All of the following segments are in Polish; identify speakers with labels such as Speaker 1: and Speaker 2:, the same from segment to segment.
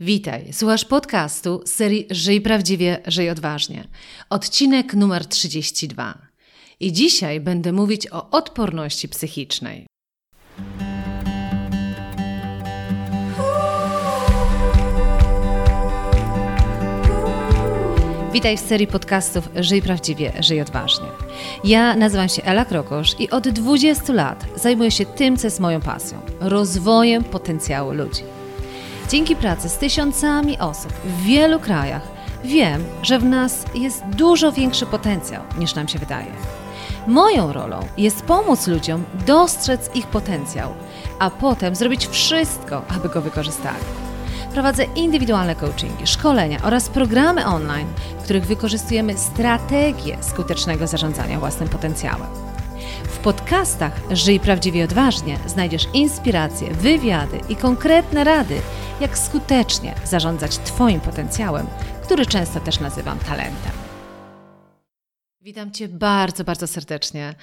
Speaker 1: Witaj, słuchasz podcastu serii Żyj Prawdziwie, Żyj Odważnie. Odcinek numer 32. I dzisiaj będę mówić o odporności psychicznej. Witaj w serii podcastów Żyj Prawdziwie, Żyj Odważnie. Ja nazywam się Ela Krokosz i od 20 lat zajmuję się tym, co jest moją pasją rozwojem potencjału ludzi. Dzięki pracy z tysiącami osób w wielu krajach wiem, że w nas jest dużo większy potencjał niż nam się wydaje. Moją rolą jest pomóc ludziom dostrzec ich potencjał, a potem zrobić wszystko, aby go wykorzystali. Prowadzę indywidualne coachingi, szkolenia oraz programy online, w których wykorzystujemy strategię skutecznego zarządzania własnym potencjałem. W podcastach Żyj Prawdziwie Odważnie znajdziesz inspiracje, wywiady i konkretne rady, jak skutecznie zarządzać Twoim potencjałem, który często też nazywam talentem. Witam Cię bardzo, bardzo serdecznie.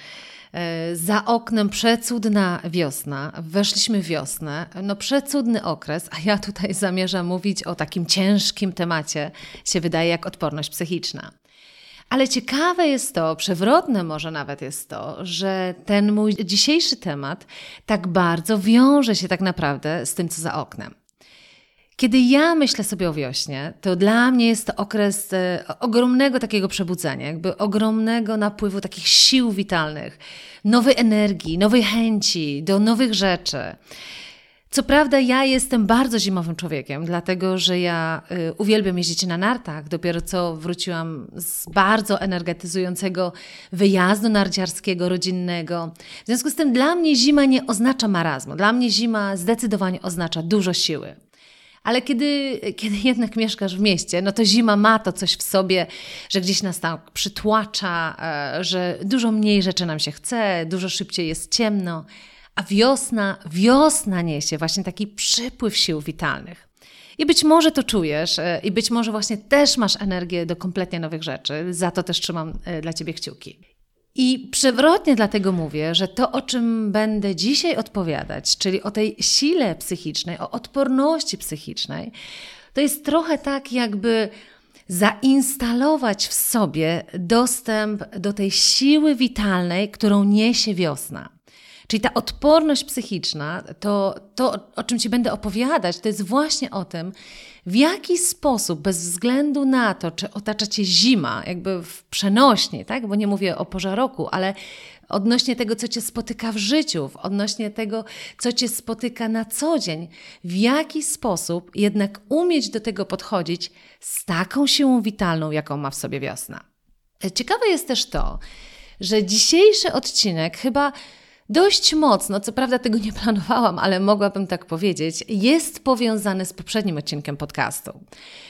Speaker 1: E, za oknem przecudna wiosna. Weszliśmy w wiosnę. No przecudny okres, a ja tutaj zamierzam mówić o takim ciężkim temacie, się wydaje jak odporność psychiczna. Ale ciekawe jest to, przewrotne może nawet jest to, że ten mój dzisiejszy temat tak bardzo wiąże się tak naprawdę z tym, co za oknem. Kiedy ja myślę sobie o wiośnie, to dla mnie jest to okres e, ogromnego takiego przebudzenia, jakby ogromnego napływu takich sił witalnych, nowej energii, nowej chęci do nowych rzeczy. Co prawda, ja jestem bardzo zimowym człowiekiem, dlatego że ja y, uwielbiam jeździć na nartach. Dopiero co wróciłam z bardzo energetyzującego wyjazdu narciarskiego, rodzinnego. W związku z tym, dla mnie zima nie oznacza marazmu. Dla mnie zima zdecydowanie oznacza dużo siły. Ale kiedy, kiedy jednak mieszkasz w mieście, no to zima ma to coś w sobie, że gdzieś nas tam przytłacza, e, że dużo mniej rzeczy nam się chce, dużo szybciej jest ciemno. A wiosna, wiosna niesie właśnie taki przypływ sił witalnych. I być może to czujesz, e, i być może właśnie też masz energię do kompletnie nowych rzeczy. Za to też trzymam e, dla Ciebie kciuki. I przewrotnie dlatego mówię, że to, o czym będę dzisiaj odpowiadać, czyli o tej sile psychicznej, o odporności psychicznej, to jest trochę tak, jakby zainstalować w sobie dostęp do tej siły witalnej, którą niesie wiosna. Czyli ta odporność psychiczna, to, to o czym Ci będę opowiadać, to jest właśnie o tym, w jaki sposób, bez względu na to, czy otacza Cię zima, jakby w przenośnie, tak? bo nie mówię o porze roku, ale odnośnie tego, co Cię spotyka w życiu, odnośnie tego, co Cię spotyka na co dzień, w jaki sposób jednak umieć do tego podchodzić z taką siłą witalną, jaką ma w sobie wiosna. Ciekawe jest też to, że dzisiejszy odcinek chyba dość mocno, co prawda tego nie planowałam, ale mogłabym tak powiedzieć, jest powiązany z poprzednim odcinkiem podcastu.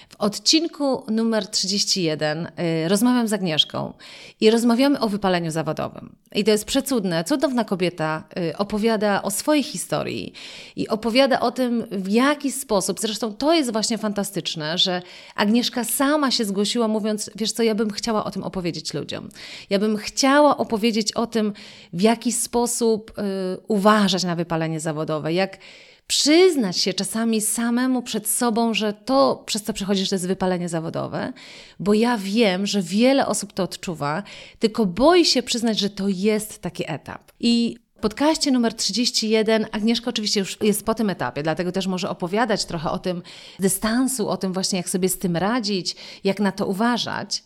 Speaker 1: W odcinku numer 31 y, rozmawiam z Agnieszką i rozmawiamy o wypaleniu zawodowym. I to jest przecudne. Cudowna kobieta y, opowiada o swojej historii i opowiada o tym, w jaki sposób. Zresztą to jest właśnie fantastyczne, że Agnieszka sama się zgłosiła, mówiąc: Wiesz co, ja bym chciała o tym opowiedzieć ludziom. Ja bym chciała opowiedzieć o tym, w jaki sposób y, uważać na wypalenie zawodowe, jak przyznać się czasami samemu przed sobą, że to, przez co przechodzisz, to jest wypalenie zawodowe, bo ja wiem, że wiele osób to odczuwa, tylko boi się przyznać, że to jest taki etap. I w podcaście numer 31 Agnieszka oczywiście już jest po tym etapie, dlatego też może opowiadać trochę o tym dystansu, o tym właśnie, jak sobie z tym radzić, jak na to uważać.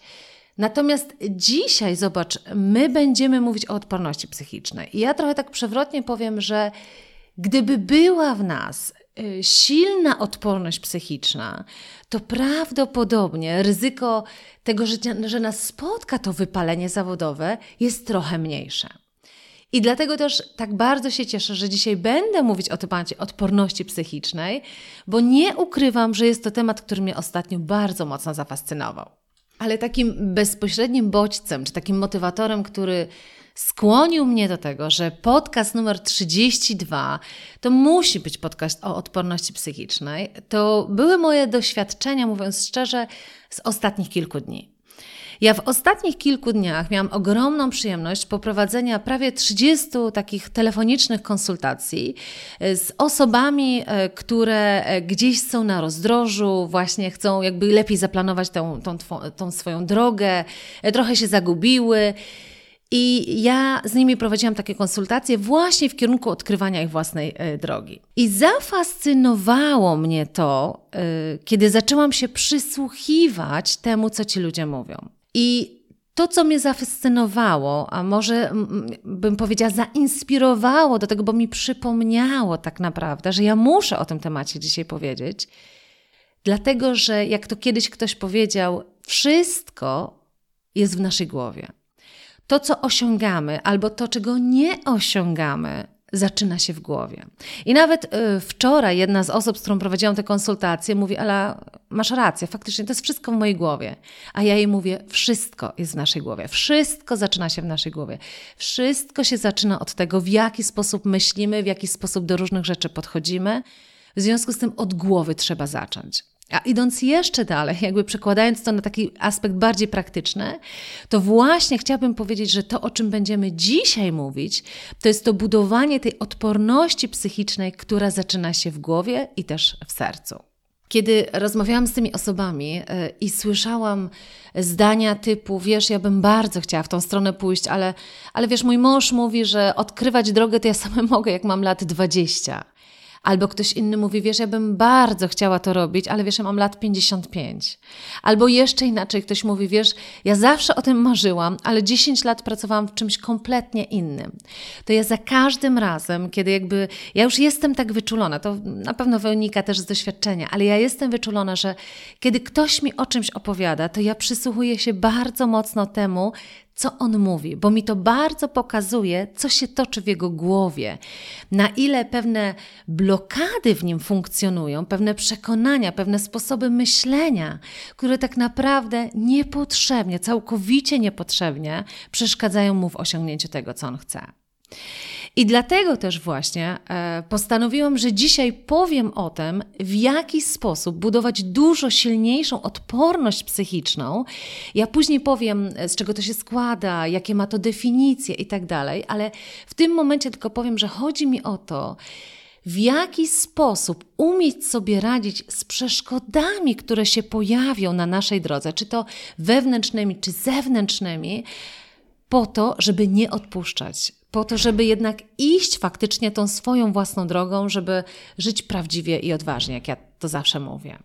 Speaker 1: Natomiast dzisiaj, zobacz, my będziemy mówić o odporności psychicznej. I ja trochę tak przewrotnie powiem, że Gdyby była w nas y, silna odporność psychiczna, to prawdopodobnie ryzyko tego, że, nas spotka to wypalenie zawodowe, jest trochę mniejsze. I dlatego też tak bardzo się cieszę, że dzisiaj będę mówić o temacie odporności psychicznej, bo nie ukrywam, że jest to temat, który mnie ostatnio bardzo mocno zafascynował. Ale takim bezpośrednim bodźcem, czy takim motywatorem, który skłonił mnie do tego, że podcast numer 32 to musi być podcast o odporności psychicznej, to były moje doświadczenia, mówiąc szczerze, z ostatnich kilku dni. Ja w ostatnich kilku dniach miałam ogromną przyjemność poprowadzenia prawie 30 takich telefonicznych konsultacji e, z osobami, e, które e, gdzieś są na rozdrożu, właśnie chcą jakby lepiej zaplanować tą, tą, tą swoją drogę, trochę się zagubiły. I ja z nimi prowadziłam takie konsultacje właśnie w kierunku odkrywania ich własnej drogi. I zafascynowało mnie to, kiedy zaczęłam się przysłuchiwać temu, co ci ludzie mówią. I to, co mnie zafascynowało, a może bym powiedziała, zainspirowało do tego, bo mi przypomniało tak naprawdę, że ja muszę o tym temacie dzisiaj powiedzieć, dlatego że jak to kiedyś ktoś powiedział, wszystko jest w naszej głowie. To, co osiągamy, albo to, czego nie osiągamy, zaczyna się w głowie. I nawet y, wczoraj jedna z osób, z którą prowadziłam te konsultacje, mówi: Ale masz rację, faktycznie to jest wszystko w mojej głowie. A ja jej mówię: Wszystko jest w naszej głowie. Wszystko zaczyna się w naszej głowie. Wszystko się zaczyna od tego, w jaki sposób myślimy, w jaki sposób do różnych rzeczy podchodzimy. W związku z tym od głowy trzeba zacząć. A idąc jeszcze dalej, jakby przekładając to na taki aspekt bardziej praktyczny, to właśnie chciałabym powiedzieć, że to, o czym będziemy dzisiaj mówić, to jest to budowanie tej odporności psychicznej, która zaczyna się w głowie i też w sercu. Kiedy rozmawiałam z tymi osobami yy, i słyszałam zdania typu, wiesz, ja bym bardzo chciała w tą stronę pójść, ale, ale wiesz, mój mąż mówi, że odkrywać drogę to ja sama mogę, jak mam lat 20. Albo ktoś inny mówi, wiesz, ja bym bardzo chciała to robić, ale wiesz, ja mam lat 55. Albo jeszcze inaczej ktoś mówi, wiesz, ja zawsze o tym marzyłam, ale 10 lat pracowałam w czymś kompletnie innym. To ja za każdym razem, kiedy jakby, ja już jestem tak wyczulona, to na pewno wynika też z doświadczenia, ale ja jestem wyczulona, że kiedy ktoś mi o czymś opowiada, to ja przysłuchuję się bardzo mocno temu, co on mówi, bo mi to bardzo pokazuje, co się toczy w jego głowie, na ile pewne blokady w nim funkcjonują, pewne przekonania, pewne sposoby myślenia, które tak naprawdę niepotrzebnie, całkowicie niepotrzebnie przeszkadzają mu w osiągnięciu tego, co on chce. I dlatego też właśnie e, postanowiłam, że dzisiaj powiem o tym, w jaki sposób budować dużo silniejszą odporność psychiczną. Ja później powiem, z czego to się składa, jakie ma to definicje i tak dalej, ale w tym momencie tylko powiem, że chodzi mi o to, w jaki sposób umieć sobie radzić z przeszkodami, które się pojawią na naszej drodze, czy to wewnętrznymi, czy zewnętrznymi, po to, żeby nie odpuszczać, po to, żeby jednak iść faktycznie tą swoją własną drogą, żeby żyć prawdziwie i odważnie, jak ja to zawsze mówię.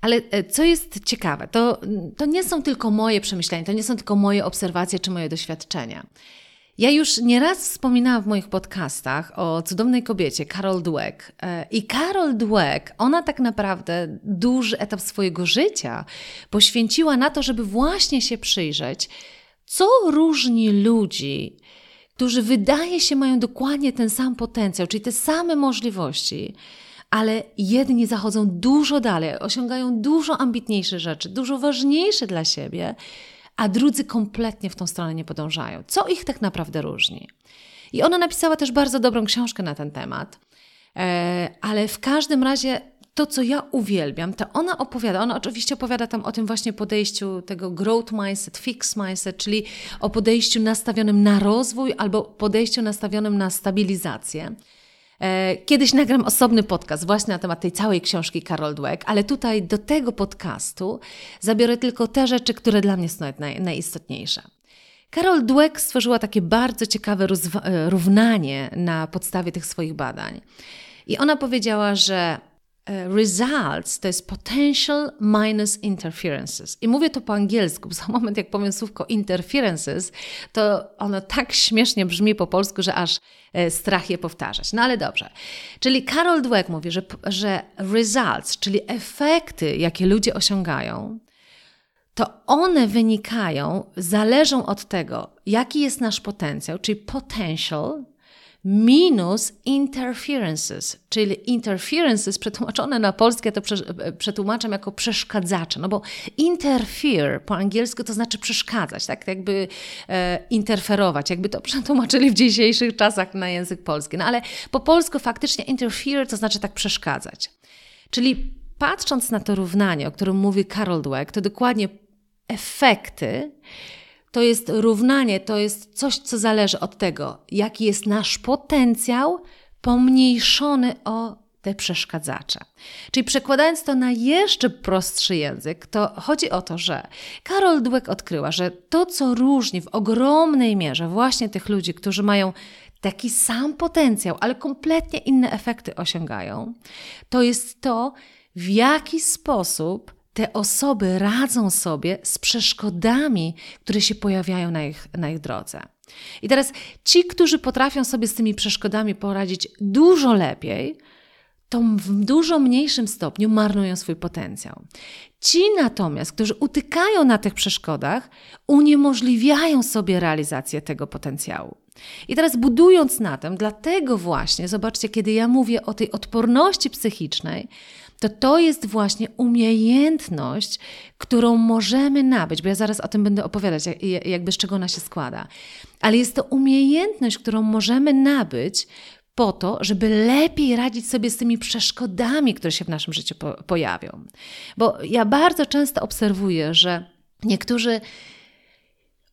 Speaker 1: Ale e, co jest ciekawe, to, to nie są tylko moje przemyślenia, to nie są tylko moje obserwacje czy moje doświadczenia. Ja już nieraz wspominałam w moich podcastach o cudownej kobiecie, Carol Dweck. E, I Carol Dweck, ona tak naprawdę duży etap swojego życia poświęciła na to, żeby właśnie się przyjrzeć, co różni ludzi którzy wydaje się mają dokładnie ten sam potencjał, czyli te same możliwości, ale jedni zachodzą dużo dalej, osiągają dużo ambitniejsze rzeczy, dużo ważniejsze dla siebie, a drudzy kompletnie w tą stronę nie podążają. Co ich tak naprawdę różni? I ona napisała też bardzo dobrą książkę na ten temat. E, ale w każdym razie to, co ja uwielbiam, to ona opowiada, ona oczywiście opowiada tam o tym właśnie podejściu tego growth mindset, fixed mindset, czyli o podejściu nastawionym na rozwój albo podejściu nastawionym na stabilizację. E, kiedyś nagram osobny podcast właśnie na temat tej całej książki Carol Dweck, ale tutaj do tego podcastu zabiorę tylko te rzeczy, które dla mnie są naj, najistotniejsze. Carol Dweck stworzyła takie bardzo ciekawe e, równanie na podstawie tych swoich badań. I ona powiedziała, że results to jest potential minus interferences. I mówię to po angielsku, bo za moment jak powiem słówko interferences, to ono tak śmiesznie brzmi po polsku, że aż e, strach je powtarzać. No ale dobrze. Czyli Carol Dweck mówi, że, że results, czyli efekty, jakie ludzie osiągają, to one wynikają, zależą od tego, jaki jest nasz potencjał, czyli potential, minus interferences, czyli interferences przetłumaczone na polskie to przetłumaczam jako przeszkadzacze, no bo interfere po angielsku to znaczy przeszkadzać, tak jakby e, interferować, jakby to przetłumaczyli w dzisiejszych czasach na język polski. No ale po polsku faktycznie interfere to znaczy tak przeszkadzać. Czyli patrząc na to równanie, o którym mówi Carol Dweck, to dokładnie efekty, to jest równanie, to jest coś, co zależy od tego, jaki jest nasz potencjał, pomniejszony o te przeszkadzacze. Czyli przekładając to na jeszcze prostszy język, to chodzi o to, że Karol Dweck odkryła, że to, co różni w ogromnej mierze właśnie tych ludzi, którzy mają taki sam potencjał, ale kompletnie inne efekty osiągają, to jest to, w jaki sposób te osoby radzą sobie z przeszkodami, które się pojawiają na ich, na ich drodze. I teraz ci, którzy potrafią sobie z tymi przeszkodami poradzić dużo lepiej, to w dużo mniejszym stopniu marnują swój potencjał. Ci natomiast, którzy utykają na tych przeszkodach, uniemożliwiają sobie realizację tego potencjału. I teraz budując na tym, dlatego właśnie, zobaczcie, kiedy ja mówię o tej odporności psychicznej, to to jest właśnie umiejętność, którą możemy nabyć, bo ja zaraz o tym będę opowiadać, jakby z czego ona się składa. Ale jest to umiejętność, którą możemy nabyć po to, żeby lepiej radzić sobie z tymi przeszkodami, które się w naszym życiu po pojawią. Bo ja bardzo często obserwuję, że niektórzy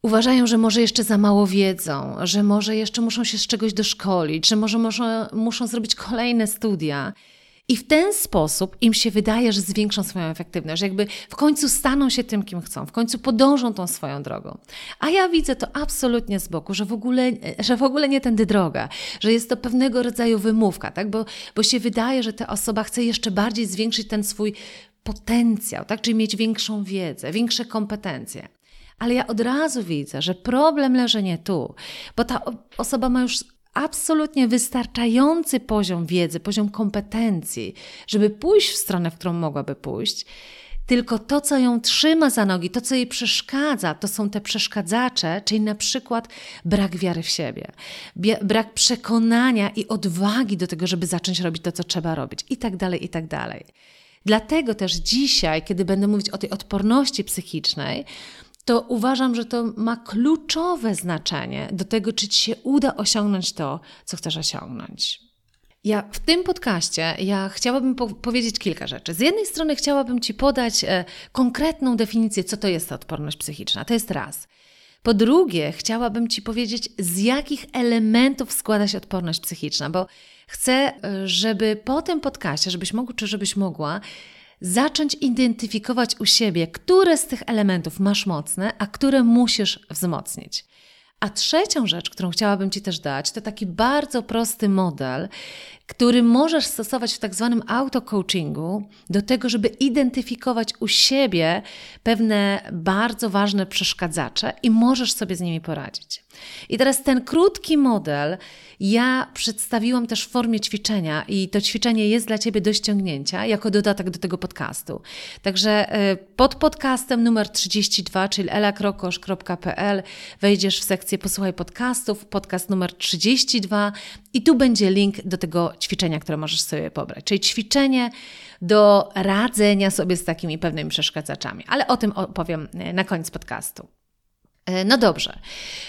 Speaker 1: uważają, że może jeszcze za mało wiedzą, że może jeszcze muszą się z czegoś doszkolić, że może muszą, muszą zrobić kolejne studia. I w ten sposób im się wydaje, że zwiększą swoją efektywność, że jakby w końcu staną się tym, kim chcą, w końcu podążą tą swoją drogą. A ja widzę to absolutnie z boku, że w ogóle, że w ogóle nie tędy droga, że jest to pewnego rodzaju wymówka, tak? bo, bo się wydaje, że ta osoba chce jeszcze bardziej zwiększyć ten swój potencjał, tak? czyli mieć większą wiedzę, większe kompetencje. Ale ja od razu widzę, że problem leży nie tu, bo ta osoba ma już absolutnie wystarczający poziom wiedzy, poziom kompetencji, żeby pójść w stronę, w którą mogłaby pójść. Tylko to, co ją trzyma za nogi, to, co jej przeszkadza, to są te przeszkadzacze, czyli na przykład brak wiary w siebie, brak przekonania i odwagi do tego, żeby zacząć robić to, co trzeba robić, i tak dalej, i tak dalej. Dlatego też dzisiaj, kiedy będę mówić o tej odporności psychicznej, to uważam, że to ma kluczowe znaczenie do tego, czy ci się uda osiągnąć to, co chcesz osiągnąć. Ja w tym podcaście ja chciałabym po powiedzieć kilka rzeczy. Z jednej strony chciałabym Ci podać e, konkretną definicję, co to jest odporność psychiczna. To jest raz. Po drugie, chciałabym Ci powiedzieć, z jakich elementów składa się odporność psychiczna, bo chcę, e, żeby po tym podcaście, żebyś mógł czy żebyś mogła, zacząć identyfikować u siebie, które z tych elementów masz mocne, a które musisz wzmocnić. A trzecią rzecz, którą chciałabym Ci też dać, to taki bardzo prosty model, który możesz stosować w tak zwanym auto-coachingu do tego, żeby identyfikować u siebie pewne bardzo ważne przeszkadzacze i możesz sobie z nimi poradzić. I teraz ten krótki model ja przedstawiłam też w formie ćwiczenia i to ćwiczenie jest dla Ciebie do ściągnięcia jako dodatek do tego podcastu. Także e, pod podcastem numer 32, czyli elakrokosz.pl wejdziesz w sekcję posłuchaj podcastów, podcast numer 32 i tu będzie link do tego ćwiczenia, które możesz sobie pobrać. Czyli ćwiczenie do radzenia sobie z takimi pewnymi przeszkadzaczami. Ale o tym opowiem e, na koniec podcastu. E, no dobrze,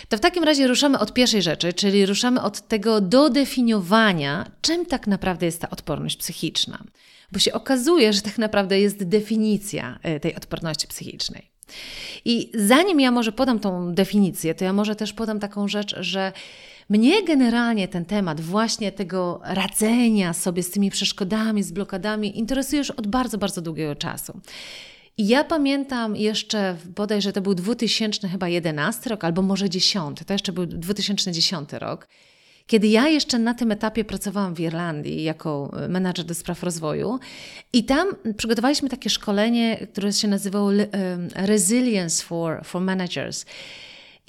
Speaker 1: to w takim razie ruszamy od pierwszej rzeczy, czyli ruszamy od tego dodefiniowania, czym tak naprawdę jest ta odporność psychiczna. Bo się okazuje, że tak naprawdę jest definicja e, tej odporności psychicznej. I zanim ja może podam tą definicję, to ja może też podam taką rzecz, że mnie generalnie ten temat właśnie tego radzenia sobie z tymi przeszkodami, z blokadami interesuje już od bardzo, bardzo długiego czasu. I ja pamiętam jeszcze, bodajże to był 2000 chyba 11 rok, albo może 10, to jeszcze był 2010 rok, kiedy ja jeszcze na tym etapie pracowałam w Irlandii jako menadżer do spraw rozwoju i tam przygotowaliśmy takie szkolenie, które się nazywało Resilience for, for Managers.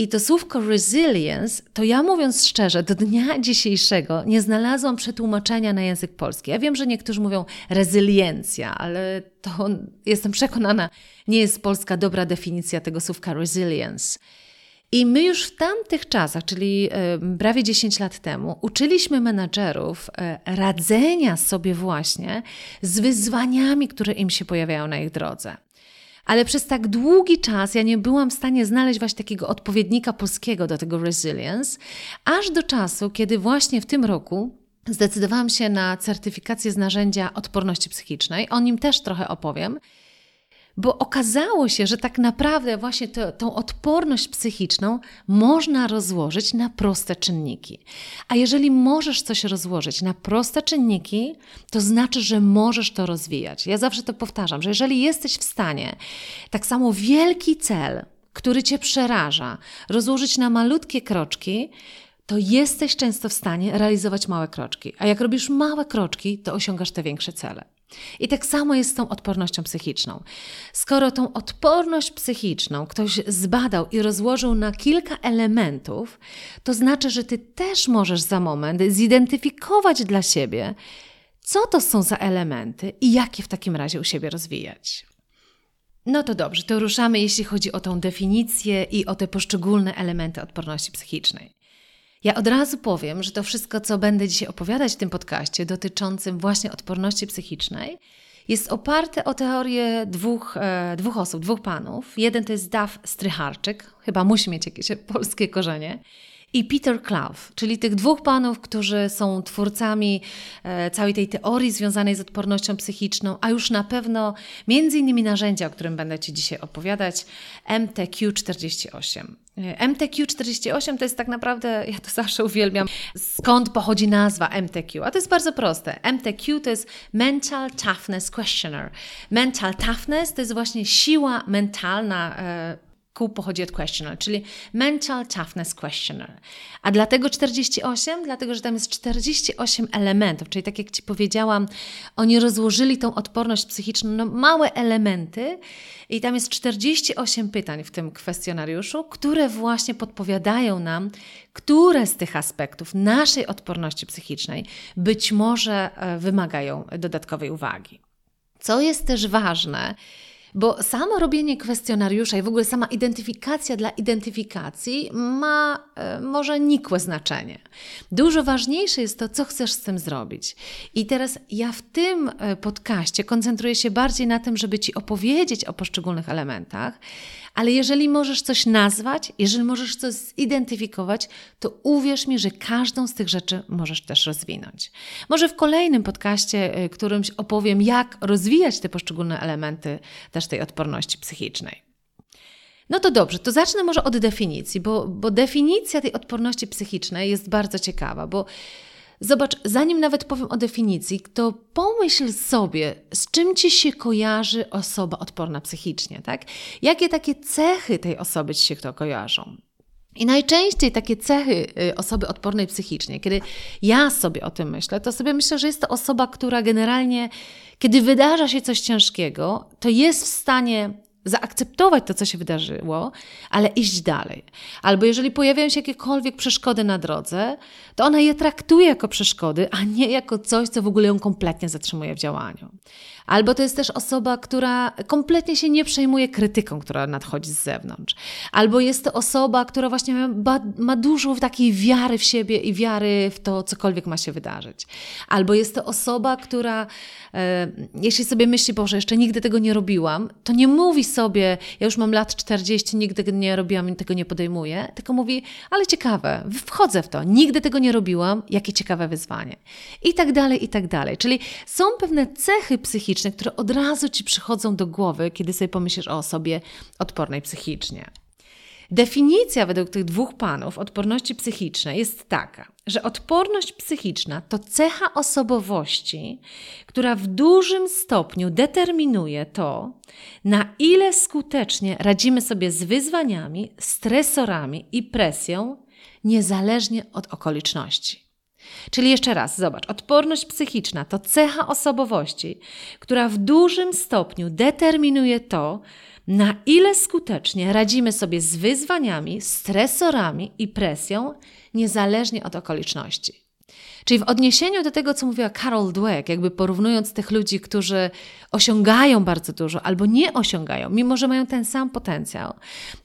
Speaker 1: I to słówko resilience, to ja mówiąc szczerze, do dnia dzisiejszego nie znalazłam przetłumaczenia na język polski. Ja wiem, że niektórzy mówią rezyliencja, ale to jestem przekonana, nie jest polska dobra definicja tego słówka resilience. I my już w tamtych czasach, czyli prawie 10 lat temu, uczyliśmy menadżerów e, radzenia sobie właśnie z wyzwaniami, które im się pojawiają na ich drodze. Ale przez tak długi czas ja nie byłam w stanie znaleźć właśnie takiego odpowiednika polskiego do tego resilience, aż do czasu, kiedy właśnie w tym roku zdecydowałam się na certyfikację z narzędzia odporności psychicznej. O nim też trochę opowiem. Bo okazało się, że tak naprawdę właśnie to, tą odporność psychiczną można rozłożyć na proste czynniki. A jeżeli możesz coś rozłożyć na proste czynniki, to znaczy, że możesz to rozwijać. Ja zawsze to powtarzam, że jeżeli jesteś w stanie tak samo wielki cel, który cię przeraża, rozłożyć na malutkie kroczki, to jesteś często w stanie realizować małe kroczki. A jak robisz małe kroczki, to osiągasz te większe cele. I tak samo jest z tą odpornością psychiczną. Skoro tą odporność psychiczną ktoś zbadał i rozłożył na kilka elementów, to znaczy, że ty też możesz za moment zidentyfikować dla siebie, co to są za elementy i jak je w takim razie u siebie rozwijać. No to dobrze, to ruszamy, jeśli chodzi o tą definicję i o te poszczególne elementy odporności psychicznej. Ja od razu powiem, że to wszystko, co będę dzisiaj opowiadać w tym podcaście dotyczącym właśnie odporności psychicznej, jest oparte o teorię dwóch, e, dwóch osób, dwóch panów. Jeden to jest Daw Strycharczyk, chyba musi mieć jakieś polskie korzenie, i Peter Clough, czyli tych dwóch panów, którzy są twórcami e, całej tej teorii związanej z odpornością psychiczną, a już na pewno między innymi narzędzia, o którym będę Ci dzisiaj opowiadać, MTQ48. E, MTQ48 to jest tak naprawdę, ja to zawsze uwielbiam, skąd pochodzi nazwa MTQ, a to jest bardzo proste. MTQ to jest Mental Toughness Questionnaire. Mental Toughness to jest właśnie siła mentalna, e, Q pochodzi od questionnaire, czyli Mental Toughness Questionnaire. A dlatego 48? Dlatego, że tam jest 48 elementów, czyli tak jak Ci powiedziałam, oni rozłożyli tą odporność psychiczną na małe elementy i tam jest 48 pytań w tym kwestionariuszu, które właśnie podpowiadają nam, które z tych aspektów naszej odporności psychicznej być może e, wymagają dodatkowej uwagi. Co jest też ważne, bo samo robienie kwestionariusza i w ogóle sama identyfikacja dla identyfikacji ma e, może nikłe znaczenie. Dużo ważniejsze jest to, co chcesz z tym zrobić. I teraz ja w tym e, podcaście koncentruję się bardziej na tym, żeby Ci opowiedzieć o poszczególnych elementach, ale jeżeli możesz coś nazwać, jeżeli możesz coś zidentyfikować, to uwierz mi, że każdą z tych rzeczy możesz też rozwinąć. Może w kolejnym podcaście, y, którymś opowiem, jak rozwijać te poszczególne elementy też tej odporności psychicznej. No to dobrze, to zacznę może od definicji, bo, bo definicja tej odporności psychicznej jest bardzo ciekawa, bo Zobacz, zanim nawet powiem o definicji, to pomyśl sobie, z czym ci się kojarzy osoba odporna psychicznie, tak? Jakie takie cechy tej osoby ci się to kojarzą? I najczęściej takie cechy y, osoby odpornej psychicznie, kiedy ja sobie o tym myślę, to sobie myślę, że jest to osoba, która generalnie, kiedy wydarza się coś ciężkiego, to jest w stanie zaakceptować to, co się wydarzyło, ale iść dalej. Albo jeżeli pojawiają się jakiekolwiek przeszkody na drodze, to ona je traktuje jako przeszkody, a nie jako coś, co w ogóle ją kompletnie zatrzymuje w działaniu. Albo to jest też osoba, która kompletnie się nie przejmuje krytyką, która nadchodzi z zewnątrz. Albo jest to osoba, która właśnie ma, ma dużo takiej wiary w siebie i wiary w to, cokolwiek ma się wydarzyć. Albo jest to osoba, która, e, jeśli sobie myśli, Boże, jeszcze nigdy tego nie robiłam, to nie mówi sobie, ja już mam lat 40, nigdy nie robiłam i tego nie podejmuję, tylko mówi, ale ciekawe, wchodzę w to, nigdy tego nie robiłam, jakie ciekawe wyzwanie. I tak dalej, i tak dalej. Czyli są pewne cechy psychiczne, psychiczne, które od razu ci przychodzą do głowy, kiedy sobie pomyślisz o osobie odpornej psychicznie. Definicja według tych dwóch panów odporności psychicznej jest taka, że odporność psychiczna to cecha osobowości, która w dużym stopniu determinuje to, na ile skutecznie radzimy sobie z wyzwaniami, stresorami i presją, niezależnie od okoliczności. Czyli jeszcze raz, zobacz, odporność psychiczna to cecha osobowości, która w dużym stopniu determinuje to, na ile skutecznie radzimy sobie z wyzwaniami, stresorami i presją, niezależnie od okoliczności. Czyli w odniesieniu do tego, co mówiła Carol Dweck, jakby porównując tych ludzi, którzy osiągają bardzo dużo albo nie osiągają, mimo że mają ten sam potencjał,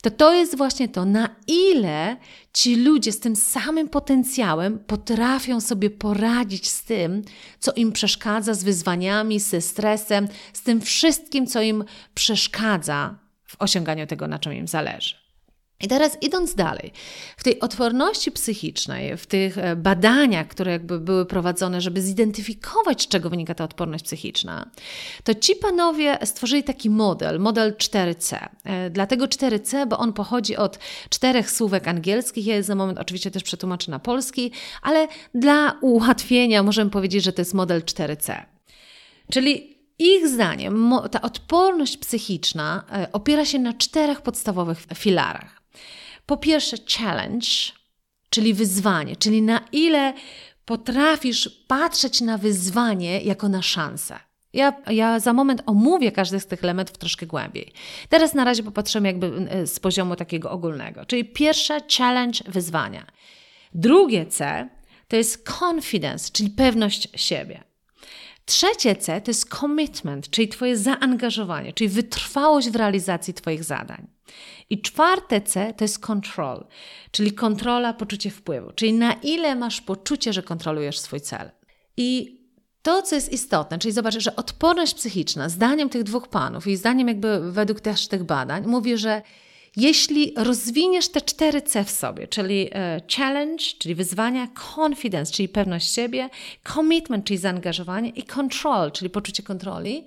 Speaker 1: to to jest właśnie to, na ile ci ludzie z tym samym potencjałem potrafią sobie poradzić z tym, co im przeszkadza, z wyzwaniami, ze stresem, z tym wszystkim, co im przeszkadza w osiąganiu tego, na czym im zależy. I teraz idąc dalej, w tej odporności psychicznej, w tych e, badaniach, które jakby były prowadzone, żeby zidentyfikować, z czego wynika ta odporność psychiczna, to ci panowie stworzyli taki model, model 4C. E, dlatego 4C, bo on pochodzi od czterech słówek angielskich. Ja za moment oczywiście też przetłumaczę na polski, ale dla ułatwienia możemy powiedzieć, że to jest model 4C. Czyli ich zdaniem ta odporność psychiczna e, opiera się na czterech podstawowych filarach. Po pierwsze, challenge, czyli wyzwanie, czyli na ile potrafisz patrzeć na wyzwanie jako na szansę. Ja, ja za moment omówię każdy z tych elementów troszkę głębiej. Teraz na razie popatrzymy jakby e, z poziomu takiego ogólnego. Czyli pierwsze challenge, wyzwania. Drugie C to jest confidence, czyli pewność siebie. Trzecie C to jest commitment, czyli Twoje zaangażowanie, czyli wytrwałość w realizacji Twoich zadań. I czwarte C to jest control, czyli kontrola, poczucie wpływu, czyli na ile masz poczucie, że kontrolujesz swój cel. I to, co jest istotne, czyli zobacz, że odporność psychiczna, zdaniem tych dwóch panów i zdaniem jakby według też tych badań, mówi, że jeśli rozwiniesz te cztery C w sobie, czyli e, challenge, czyli wyzwania, confidence, czyli pewność siebie, commitment, czyli zaangażowanie i control, czyli poczucie kontroli,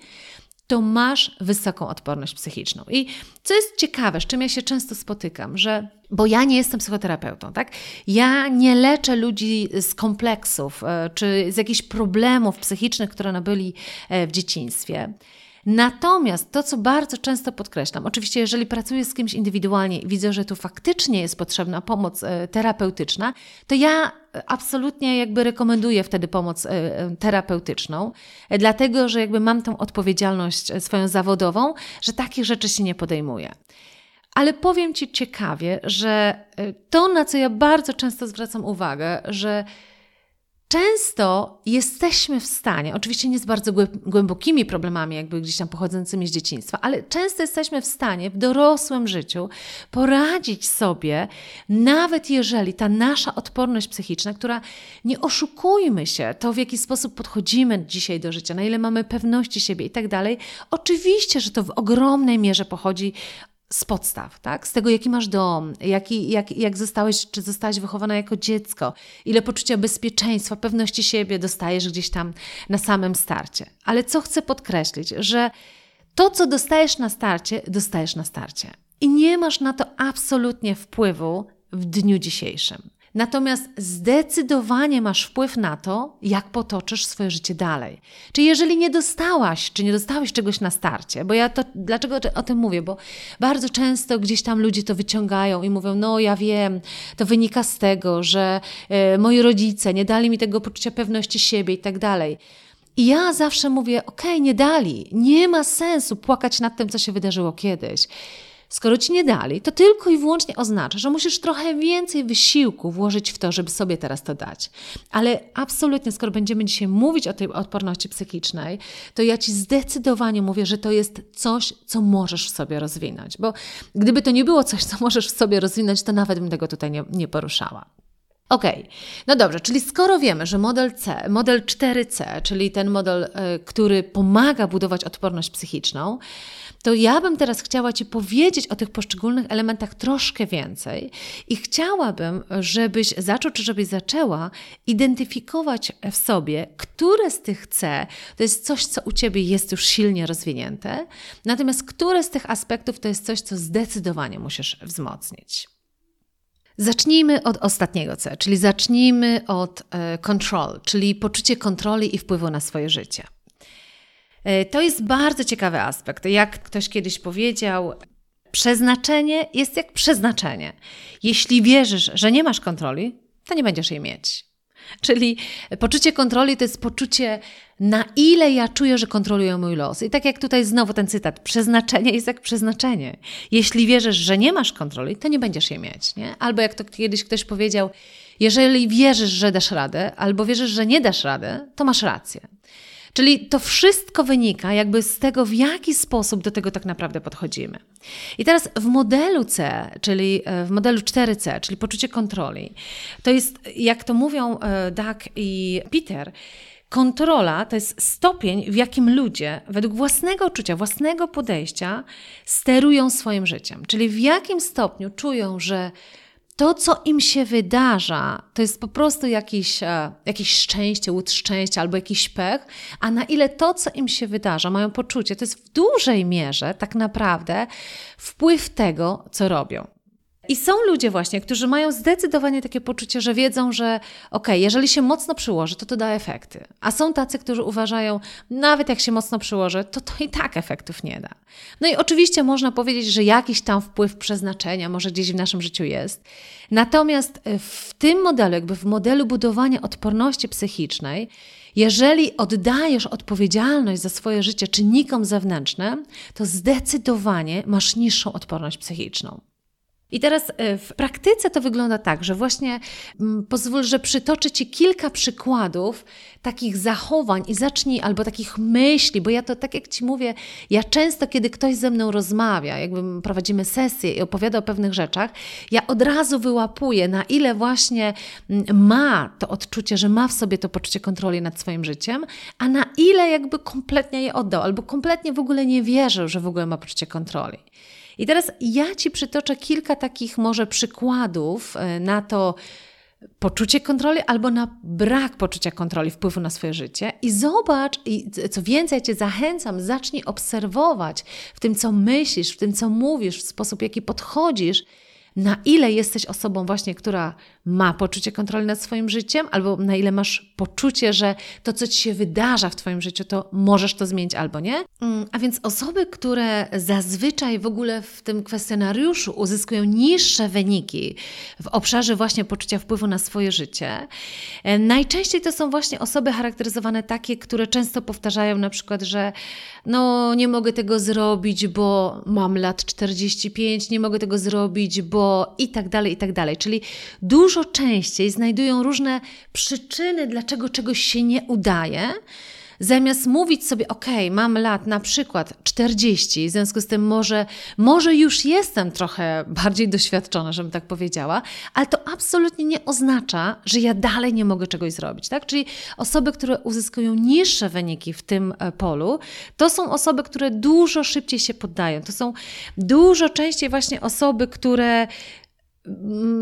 Speaker 1: to masz wysoką odporność psychiczną. I co jest ciekawe, z czym ja się często spotykam, że bo ja nie jestem psychoterapeutą, tak? Ja nie leczę ludzi z kompleksów e, czy z jakichś problemów psychicznych, które nabyli e, w dzieciństwie. Natomiast to, co bardzo często podkreślam, oczywiście, jeżeli pracuję z kimś indywidualnie i widzę, że tu faktycznie jest potrzebna pomoc e, terapeutyczna, to ja absolutnie jakby rekomenduję wtedy pomoc e, e, terapeutyczną, dlatego że jakby mam tą odpowiedzialność swoją zawodową, że takich rzeczy się nie podejmuję. Ale powiem Ci ciekawie, że to, na co ja bardzo często zwracam uwagę, że Często jesteśmy w stanie, oczywiście nie z bardzo głębokimi problemami, jakby gdzieś tam pochodzącymi z dzieciństwa, ale często jesteśmy w stanie w dorosłym życiu poradzić sobie, nawet jeżeli ta nasza odporność psychiczna, która nie oszukujmy się, to w jaki sposób podchodzimy dzisiaj do życia, na ile mamy pewności siebie i tak dalej, oczywiście, że to w ogromnej mierze pochodzi z podstaw, tak? Z tego, jaki masz dom, jaki, jak, jak zostałeś, czy zostałaś wychowana jako dziecko, ile poczucia bezpieczeństwa, pewności siebie dostajesz gdzieś tam na samym starcie. Ale co chcę podkreślić, że to, co dostajesz na starcie, dostajesz na starcie. I nie masz na to absolutnie wpływu w dniu dzisiejszym. Natomiast zdecydowanie masz wpływ na to, jak potoczysz swoje życie dalej. Czy jeżeli nie dostałaś, czy nie dostałeś czegoś na starcie, bo ja to, dlaczego o tym mówię? Bo bardzo często gdzieś tam ludzie to wyciągają i mówią, no ja wiem, to wynika z tego, że e, moi rodzice nie dali mi tego poczucia pewności siebie i tak dalej. I ja zawsze mówię, okej, okay, nie dali, nie ma sensu płakać nad tym, co się wydarzyło kiedyś. Skoro ci nie dali, to tylko i wyłącznie oznacza, że musisz trochę więcej wysiłku włożyć w to, żeby sobie teraz to dać. Ale absolutnie, skoro będziemy dzisiaj mówić o tej odporności psychicznej, to ja ci zdecydowanie mówię, że to jest coś, co możesz w sobie rozwinąć. Bo gdyby to nie było coś, co możesz w sobie rozwinąć, to nawet bym tego tutaj nie, nie poruszała. OK, no dobrze, czyli skoro wiemy, że model C, model 4C, czyli ten model, y, który pomaga budować odporność psychiczną, to ja bym teraz chciała Ci powiedzieć o tych poszczególnych elementach troszkę więcej i chciałabym, żebyś zaczął, czy żebyś zaczęła identyfikować w sobie, które z tych C to jest coś, co u Ciebie jest już silnie rozwinięte, natomiast które z tych aspektów to jest coś, co zdecydowanie musisz wzmocnić. Zacznijmy od ostatniego C, czyli zacznijmy od e, control, czyli poczucie kontroli i wpływu na swoje życie. E, to jest bardzo ciekawy aspekt. Jak ktoś kiedyś powiedział, przeznaczenie jest jak przeznaczenie. Jeśli wierzysz, że nie masz kontroli, to nie będziesz jej mieć. Czyli poczucie kontroli to jest poczucie, na ile ja czuję, że kontroluję mój los. I tak jak tutaj znowu ten cytat, przeznaczenie jest jak przeznaczenie. Jeśli wierzysz, że nie masz kontroli, to nie będziesz jej mieć. Nie? Albo jak to kiedyś ktoś powiedział, jeżeli wierzysz, że dasz radę, albo wierzysz, że nie dasz radę, to masz rację. Czyli to wszystko wynika jakby z tego, w jaki sposób do tego tak naprawdę podchodzimy. I teraz w modelu C, czyli e, w modelu 4C, czyli poczucie kontroli, to jest, jak to mówią e, Doug i Peter, Kontrola to jest stopień, w jakim ludzie, według własnego uczucia, własnego podejścia, sterują swoim życiem. Czyli w jakim stopniu czują, że to, co im się wydarza, to jest po prostu jakiś, e, jakieś szczęście, łód szczęścia albo jakiś pech, a na ile to, co im się wydarza, mają poczucie, to jest w dużej mierze tak naprawdę wpływ tego, co robią. I są ludzie właśnie, którzy mają zdecydowanie takie poczucie, że wiedzą, że ok, jeżeli się mocno przyłoży, to to da efekty. A są tacy, którzy uważają, nawet jak się mocno przyłoży, to to i tak efektów nie da. No i oczywiście można powiedzieć, że jakiś tam wpływ przeznaczenia może gdzieś w naszym życiu jest. Natomiast w tym modelu, jakby w modelu budowania odporności psychicznej, jeżeli oddajesz odpowiedzialność za swoje życie czynnikom zewnętrznym, to zdecydowanie masz niższą odporność psychiczną. I teraz e, w praktyce to wygląda tak, że właśnie mm, pozwól, że przytoczę Ci kilka przykładów takich zachowań i zacznij, albo takich myśli, bo ja to, tak jak Ci mówię, ja często, kiedy ktoś ze mną rozmawia, jakby prowadzimy sesję i opowiada o pewnych rzeczach, ja od razu wyłapuję, na ile właśnie mm, ma to odczucie, że ma w sobie to poczucie kontroli nad swoim życiem, a na ile jakby kompletnie je oddał, albo kompletnie w ogóle nie wierzył, że w ogóle ma poczucie kontroli. I teraz ja Ci przytoczę kilka takich może przykładów e, na to, poczucie kontroli albo na brak poczucia kontroli wpływu na swoje życie. I zobacz, i co więcej, ja Cię zachęcam, zacznij obserwować w tym, co myślisz, w tym, co mówisz, w sposób, jaki podchodzisz, na ile jesteś osobą właśnie, która ma poczucie kontroli nad swoim życiem, albo na ile masz poczucie, że to, co ci się wydarza w Twoim życiu, to możesz to zmienić albo nie. Mm, a więc osoby, które zazwyczaj w ogóle w tym kwestionariuszu uzyskują niższe wyniki w obszarze właśnie poczucia wpływu na swoje życie, e, najczęściej to są właśnie osoby charakteryzowane takie, które często powtarzają na przykład, że no nie mogę tego zrobić, bo mam lat 45, nie mogę tego zrobić, bo i tak dalej, i tak dalej. Czyli dużo dużo częściej znajdują różne przyczyny, dlaczego czegoś się nie udaje, zamiast mówić sobie, ok, mam lat na przykład 40, w związku z tym może, może już jestem trochę bardziej doświadczona, żebym tak powiedziała, ale to absolutnie nie oznacza, że ja dalej nie mogę czegoś zrobić, tak? Czyli osoby, które uzyskują niższe wyniki w tym e, polu, to są osoby, które dużo szybciej się poddają. To są dużo częściej właśnie osoby, które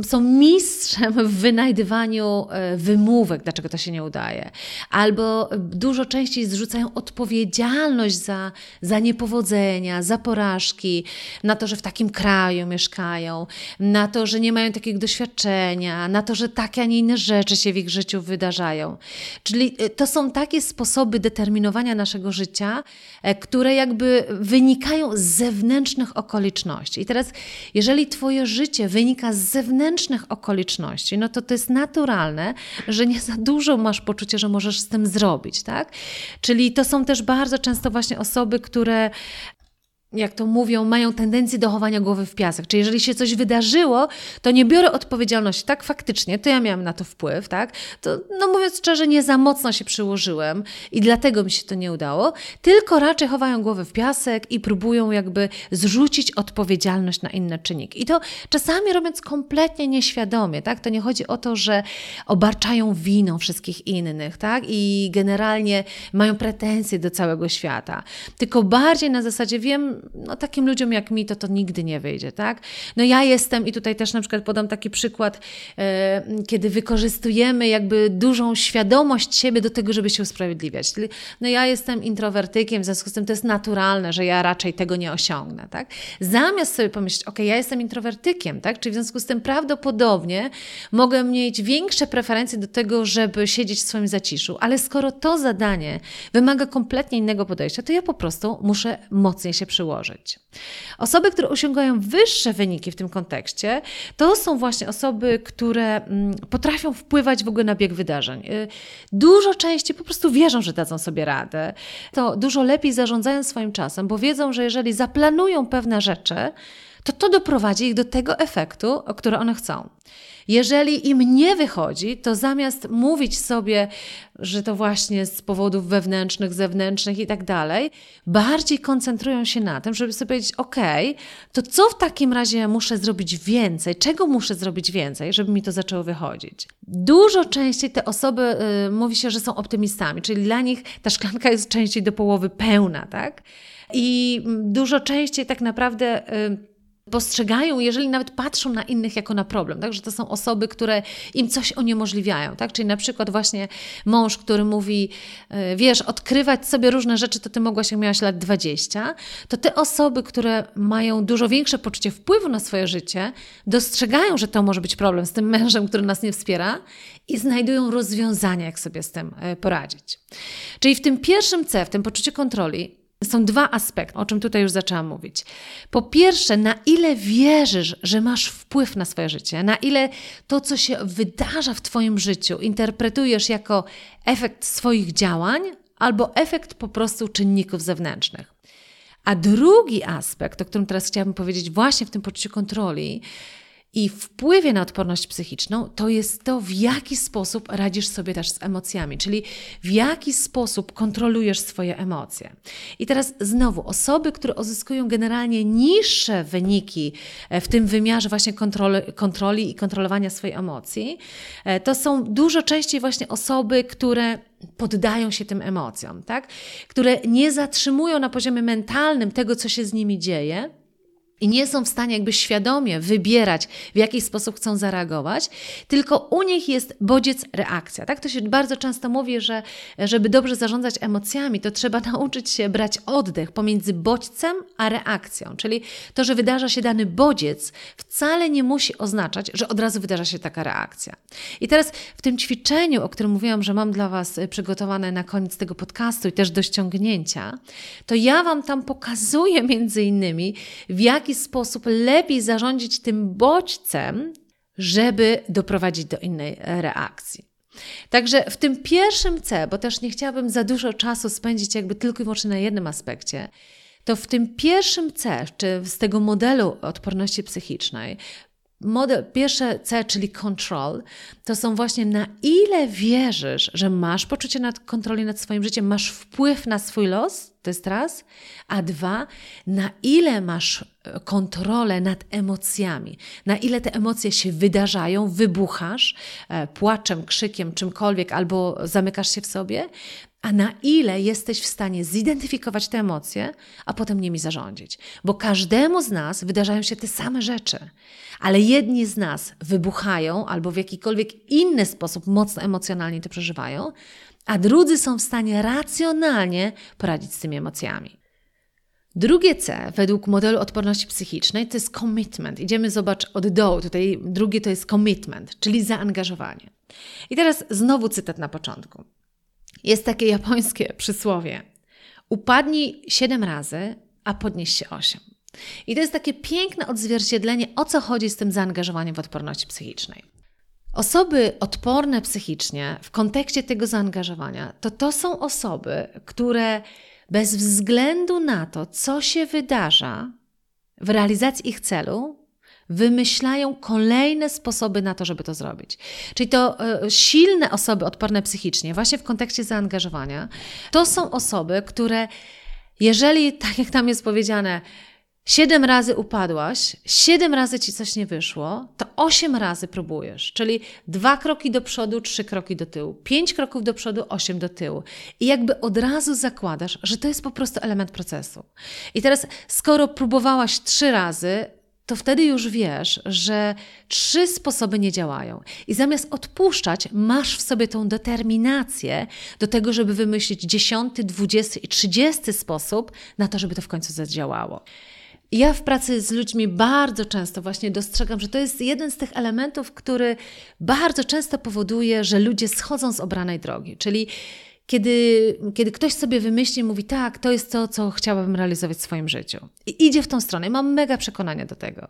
Speaker 1: są mistrzem w wynajdywaniu e, wymówek, dlaczego to się nie udaje, albo dużo częściej zrzucają odpowiedzialność za, za niepowodzenia, za porażki, na to, że w takim kraju mieszkają, na to, że nie mają takiego doświadczenia, na to, że takie, a nie inne rzeczy się w ich życiu wydarzają. Czyli e, to są takie sposoby determinowania naszego życia, e, które jakby wynikają z zewnętrznych okoliczności. I teraz, jeżeli Twoje życie wynika z zewnętrznych okoliczności, no to to jest naturalne, że nie za dużo masz poczucie, że możesz z tym zrobić, tak? Czyli to są też bardzo często właśnie osoby, które jak to mówią, mają tendencję do chowania głowy w piasek. Czyli jeżeli się coś wydarzyło, to nie biorę odpowiedzialności. Tak, faktycznie, to ja miałam na to wpływ, tak? To, no mówiąc szczerze, nie za mocno się przyłożyłem i dlatego mi się to nie udało, tylko raczej chowają głowę w piasek i próbują jakby zrzucić odpowiedzialność na inne czynniki. I to czasami robiąc kompletnie nieświadomie, tak? To nie chodzi o to, że obarczają winą wszystkich innych, tak? I generalnie mają pretensje do całego świata. Tylko bardziej na zasadzie wiem, no takim ludziom jak mi to to nigdy nie wyjdzie, tak? No ja jestem i tutaj też na przykład podam taki przykład, e, kiedy wykorzystujemy jakby dużą świadomość siebie do tego, żeby się usprawiedliwiać. No ja jestem introwertykiem, w związku z tym to jest naturalne, że ja raczej tego nie osiągnę, tak? Zamiast sobie pomyśleć, ok, ja jestem introwertykiem, tak? Czyli w związku z tym prawdopodobnie mogę mieć większe preferencje do tego, żeby siedzieć w swoim zaciszu, ale skoro to zadanie wymaga kompletnie innego podejścia, to ja po prostu muszę mocniej się przyłożyć przyłożyć. Osoby, które osiągają wyższe wyniki w tym kontekście, to są właśnie osoby, które mm, potrafią wpływać w ogóle na bieg wydarzeń. Y, dużo częściej po prostu wierzą, że dadzą sobie radę. To dużo lepiej zarządzają swoim czasem, bo wiedzą, że jeżeli zaplanują pewne rzeczy, to to doprowadzi ich do tego efektu, o który one chcą. Jeżeli im nie wychodzi, to zamiast mówić sobie, że to właśnie z powodów wewnętrznych, zewnętrznych i tak dalej, bardziej koncentrują się na tym, żeby sobie powiedzieć: OK, to co w takim razie muszę zrobić więcej? Czego muszę zrobić więcej, żeby mi to zaczęło wychodzić? Dużo częściej te osoby y, mówi się, że są optymistami, czyli dla nich ta szklanka jest częściej do połowy pełna, tak? I dużo częściej tak naprawdę. Y, postrzegają, jeżeli nawet patrzą na innych jako na problem, tak? że to są osoby, które im coś uniemożliwiają. Tak? Czyli na przykład właśnie mąż, który mówi, e, wiesz, odkrywać sobie różne rzeczy, to ty mogłaś, jak miałaś lat 20, to te osoby, które mają dużo większe poczucie wpływu na swoje życie, dostrzegają, że to może być problem z tym mężem, który nas nie wspiera i znajdują rozwiązania, jak sobie z tym e, poradzić. Czyli w tym pierwszym C, w tym poczuciu kontroli, są dwa aspekty, o czym tutaj już zaczęłam mówić. Po pierwsze, na ile wierzysz, że masz wpływ na swoje życie, na ile to, co się wydarza w Twoim życiu, interpretujesz jako efekt swoich działań albo efekt po prostu czynników zewnętrznych. A drugi aspekt, o którym teraz chciałabym powiedzieć, właśnie w tym poczuciu kontroli, i wpływie na odporność psychiczną, to jest to, w jaki sposób radzisz sobie też z emocjami, czyli w jaki sposób kontrolujesz swoje emocje. I teraz znowu, osoby, które uzyskują generalnie niższe wyniki e, w tym wymiarze właśnie kontroli, kontroli i kontrolowania swoich emocji, e, to są dużo częściej właśnie osoby, które poddają się tym emocjom, tak? które nie zatrzymują na poziomie mentalnym tego, co się z nimi dzieje, i nie są w stanie jakby świadomie wybierać, w jaki sposób chcą zareagować, tylko u nich jest bodziec, reakcja. Tak to się bardzo często mówi, że żeby dobrze zarządzać emocjami, to trzeba nauczyć się brać oddech pomiędzy bodźcem a reakcją. Czyli to, że wydarza się dany bodziec, wcale nie musi oznaczać, że od razu wydarza się taka reakcja. I teraz w tym ćwiczeniu, o którym mówiłam, że mam dla Was przygotowane na koniec tego podcastu i też do ściągnięcia, to ja Wam tam pokazuję między innymi, w jaki jaki sposób lepiej zarządzić tym bodźcem, żeby doprowadzić do innej reakcji. Także w tym pierwszym C, bo też nie chciałabym za dużo czasu spędzić jakby tylko i wyłącznie na jednym aspekcie, to w tym pierwszym C, czy z tego modelu odporności psychicznej, Model, pierwsze C, czyli control, to są właśnie na ile wierzysz, że masz poczucie nad kontroli nad swoim życiem, masz wpływ na swój los, to jest raz, a dwa, na ile masz e, kontrolę nad emocjami, na ile te emocje się wydarzają, wybuchasz e, płaczem, krzykiem, czymkolwiek, albo zamykasz się w sobie, a na ile jesteś w stanie zidentyfikować te emocje, a potem nimi zarządzić. Bo każdemu z nas wydarzają się te same rzeczy, ale jedni z nas wybuchają albo w jakikolwiek inny sposób mocno emocjonalnie to przeżywają, a drudzy są w stanie racjonalnie poradzić z tymi emocjami. Drugie C, według modelu odporności psychicznej, to jest commitment. Idziemy, zobacz, od dołu. Tutaj drugie to jest commitment, czyli zaangażowanie. I teraz znowu cytat na początku. Jest takie japońskie przysłowie: Upadnij siedem razy, a podnieś się osiem. I to jest takie piękne odzwierciedlenie, o co chodzi z tym zaangażowaniem w odporności psychicznej. Osoby odporne psychicznie w kontekście tego zaangażowania, to to są osoby, które bez względu na to, co się wydarza w realizacji ich celu, wymyślają kolejne sposoby na to, żeby to zrobić. Czyli to e, silne osoby odporne psychicznie, właśnie w kontekście zaangażowania, to są osoby, które jeżeli, tak jak tam jest powiedziane, Siedem razy upadłaś, siedem razy ci coś nie wyszło, to osiem razy próbujesz, czyli dwa kroki do przodu, trzy kroki do tyłu, pięć kroków do przodu, osiem do tyłu. I jakby od razu zakładasz, że to jest po prostu element procesu. I teraz, skoro próbowałaś trzy razy, to wtedy już wiesz, że trzy sposoby nie działają. I zamiast odpuszczać, masz w sobie tą determinację do tego, żeby wymyślić dziesiąty, dwudziesty i trzydziesty sposób na to, żeby to w końcu zadziałało. Ja w pracy z ludźmi bardzo często właśnie dostrzegam, że to jest jeden z tych elementów, który bardzo często powoduje, że ludzie schodzą z obranej drogi. Czyli kiedy, kiedy ktoś sobie wymyśli, mówi, tak, to jest to, co chciałabym realizować w swoim życiu. I idzie w tą stronę. Mam mega przekonania do tego.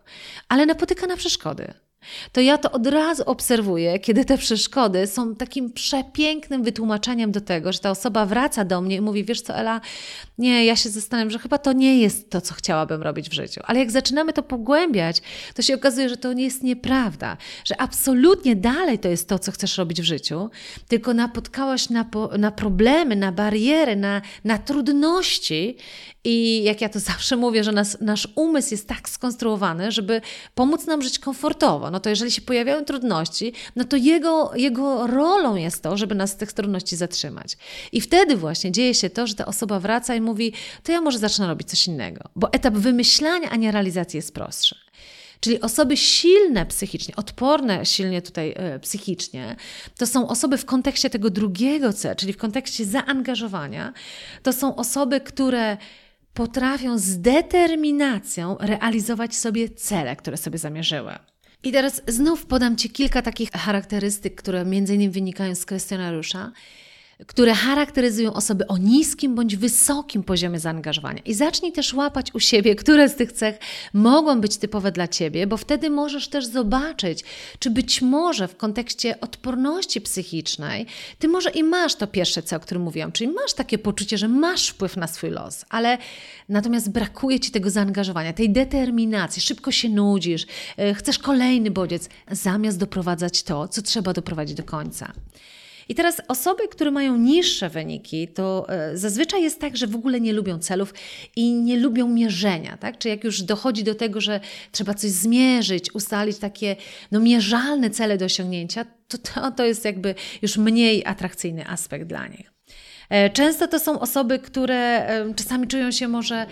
Speaker 1: Ale napotyka na przeszkody. To ja to od razu obserwuję, kiedy te przeszkody są takim przepięknym wytłumaczeniem do tego, że ta osoba wraca do mnie i mówi: Wiesz co, Ela, nie, ja się zastanawiam, że chyba to nie jest to, co chciałabym robić w życiu. Ale jak zaczynamy to pogłębiać, to się okazuje, że to nie jest nieprawda, że absolutnie dalej to jest to, co chcesz robić w życiu, tylko napotkałaś na, na problemy, na bariery, na, na trudności. I jak ja to zawsze mówię, że nas, nasz umysł jest tak skonstruowany, żeby pomóc nam żyć komfortowo. No to jeżeli się pojawiają trudności, no to jego, jego rolą jest to, żeby nas z tych trudności zatrzymać. I wtedy właśnie dzieje się to, że ta osoba wraca i mówi, to ja może zacznę robić coś innego, bo etap wymyślania, a nie realizacji jest prostszy. Czyli osoby silne psychicznie, odporne silnie tutaj e, psychicznie, to są osoby w kontekście tego drugiego C, czyli w kontekście zaangażowania, to są osoby, które potrafią z determinacją realizować sobie cele, które sobie zamierzyły. I teraz znów podam Ci kilka takich charakterystyk, które między innymi wynikają z kwestionariusza które charakteryzują osoby o niskim bądź wysokim poziomie zaangażowania. I zacznij też łapać u siebie, które z tych cech mogą być typowe dla ciebie, bo wtedy możesz też zobaczyć, czy być może w kontekście odporności psychicznej, ty może i masz to pierwsze C, o którym mówiłam, czyli masz takie poczucie, że masz wpływ na swój los, ale natomiast brakuje ci tego zaangażowania, tej determinacji, szybko się nudzisz, e, chcesz kolejny bodziec, zamiast doprowadzać to, co trzeba doprowadzić do końca. I teraz osoby, które mają niższe wyniki, to e, zazwyczaj jest tak, że w ogóle nie lubią celów i nie lubią mierzenia, tak? Czy jak już dochodzi do tego, że trzeba coś zmierzyć, ustalić takie no, mierzalne cele do osiągnięcia, to, to, to jest jakby już mniej atrakcyjny aspekt dla nich. E, często to są osoby, które e, czasami czują się może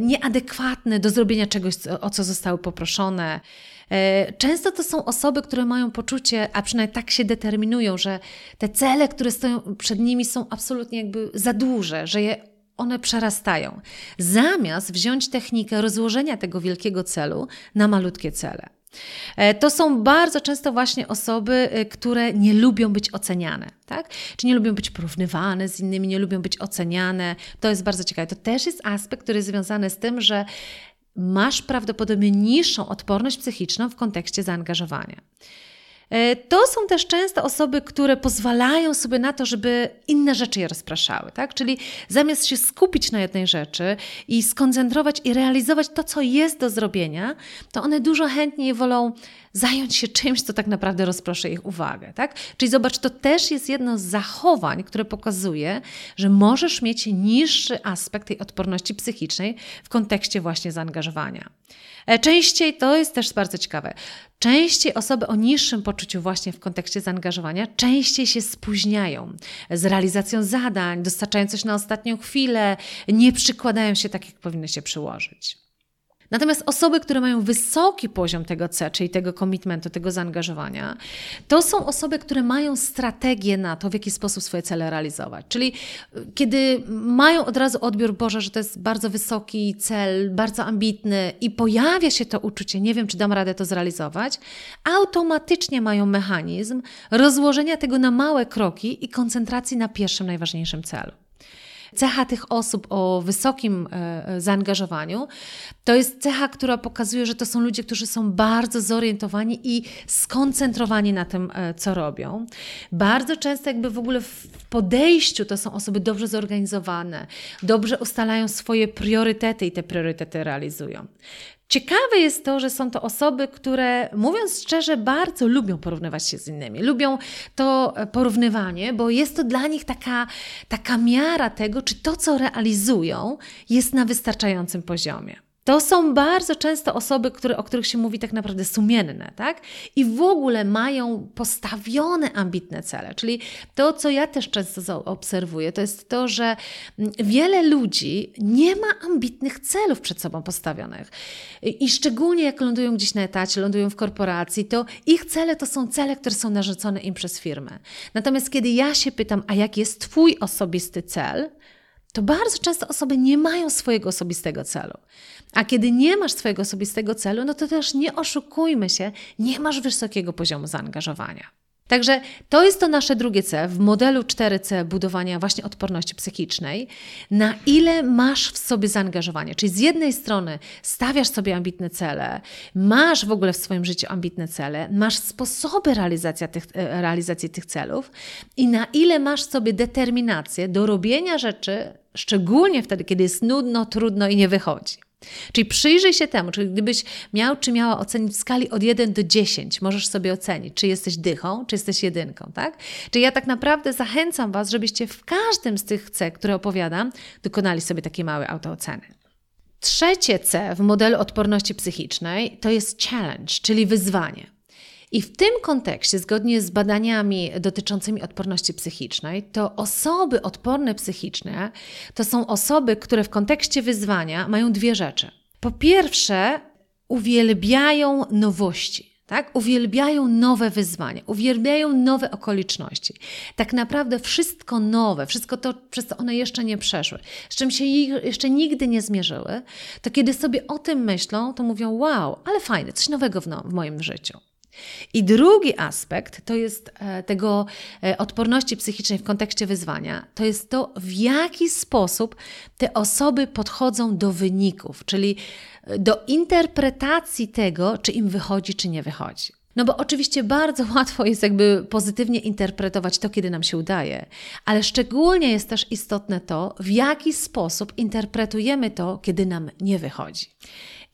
Speaker 1: nieadekwatne do zrobienia czegoś, o co zostały poproszone. E, często to są osoby, które mają poczucie, a przynajmniej tak się determinują, że te cele, które stoją przed nimi, są absolutnie jakby za duże, że je one przerastają. Zamiast wziąć technikę rozłożenia tego wielkiego celu na malutkie cele. E, to są bardzo często właśnie osoby, e, które nie lubią być oceniane, tak? Czy nie lubią być porównywane z innymi, nie lubią być oceniane. To jest bardzo ciekawe. To też jest aspekt, który jest związany z tym, że masz prawdopodobnie niższą odporność psychiczną w kontekście zaangażowania. E, to są też często osoby, które pozwalają sobie na to, żeby inne rzeczy je rozpraszały, tak? Czyli zamiast się skupić na jednej rzeczy i skoncentrować i realizować to, co jest do zrobienia, to one dużo chętniej wolą zająć się czymś, co tak naprawdę rozproszy ich uwagę, tak? Czyli zobacz, to też jest jedno z zachowań, które pokazuje, że możesz mieć niższy aspekt tej odporności psychicznej w kontekście właśnie zaangażowania. E, częściej, to jest też bardzo ciekawe, częściej osoby o niższym poczuciu właśnie w kontekście zaangażowania częściej się spóźniają z realizacją zadań, dostarczają coś na ostatnią chwilę, nie przykładają się tak, jak powinny się przyłożyć. Natomiast osoby, które mają wysoki poziom tego C, czyli tego commitmentu, tego zaangażowania, to są osoby, które mają strategię na to, w jaki sposób swoje cele realizować. Czyli y, kiedy mają od razu odbiór Boże, że to jest bardzo wysoki cel, bardzo ambitny i pojawia się to uczucie, nie wiem, czy dam radę to zrealizować, automatycznie mają mechanizm rozłożenia tego na małe kroki i koncentracji na pierwszym, najważniejszym celu. Cecha tych osób o wysokim e, zaangażowaniu to jest cecha, która pokazuje, że to są ludzie, którzy są bardzo zorientowani i skoncentrowani na tym, e, co robią. Bardzo często, jakby w ogóle w podejściu, to są osoby dobrze zorganizowane, dobrze ustalają swoje priorytety i te priorytety realizują. Ciekawe jest to, że są to osoby, które, mówiąc szczerze, bardzo lubią porównywać się z innymi. Lubią to e, porównywanie, bo jest to dla nich taka, taka miara tego, czy to, co realizują, jest na wystarczającym poziomie. To są bardzo często osoby, które, o których się mówi tak naprawdę sumienne, tak? I w ogóle mają postawione ambitne cele. Czyli to, co ja też często obserwuję, to jest to, że mm, wiele ludzi nie ma ambitnych celów przed sobą postawionych. I szczególnie jak lądują gdzieś na etacie, lądują w korporacji, to ich cele to są cele, które są narzucone im przez firmę. Natomiast kiedy ja się pytam, a jaki jest Twój osobisty cel, to bardzo często osoby nie mają swojego osobistego celu. A kiedy nie masz swojego osobistego celu, no to też nie oszukujmy się, nie masz wysokiego poziomu zaangażowania. Także to jest to nasze drugie C w modelu 4C budowania właśnie odporności psychicznej. Na ile masz w sobie zaangażowanie? Czyli z jednej strony stawiasz sobie ambitne cele, masz w ogóle w swoim życiu ambitne cele, masz sposoby realizacji tych, e, realizacji tych celów i na ile masz w sobie determinację do robienia rzeczy, szczególnie wtedy, kiedy jest nudno, trudno i nie wychodzi. Czyli przyjrzyj się temu, czyli gdybyś miał czy miała ocenić w skali od 1 do 10, możesz sobie ocenić, czy jesteś dychą, czy jesteś jedynką, tak? Czyli ja tak naprawdę zachęcam Was, żebyście w każdym z tych C, które opowiadam, dokonali sobie takiej małej autooceny. Trzecie C w modelu odporności psychicznej to jest challenge, czyli wyzwanie. I w tym kontekście, zgodnie z badaniami dotyczącymi odporności psychicznej, to osoby odporne psychicznie to są osoby, które w kontekście wyzwania mają dwie rzeczy. Po pierwsze, uwielbiają nowości. Tak? Uwielbiają nowe wyzwania, uwielbiają nowe okoliczności. Tak naprawdę wszystko nowe, wszystko to, przez co one jeszcze nie przeszły, z czym się jeszcze nigdy nie zmierzyły, to kiedy sobie o tym myślą, to mówią: Wow, ale fajne, coś nowego w, no, w moim życiu. I drugi aspekt to jest e, tego e, odporności psychicznej w kontekście wyzwania, to jest to, w jaki sposób te osoby podchodzą do wyników, czyli e, do interpretacji tego, czy im wychodzi, czy nie wychodzi. No bo oczywiście bardzo łatwo jest jakby pozytywnie interpretować to, kiedy nam się udaje, ale szczególnie jest też istotne to, w jaki sposób interpretujemy to, kiedy nam nie wychodzi.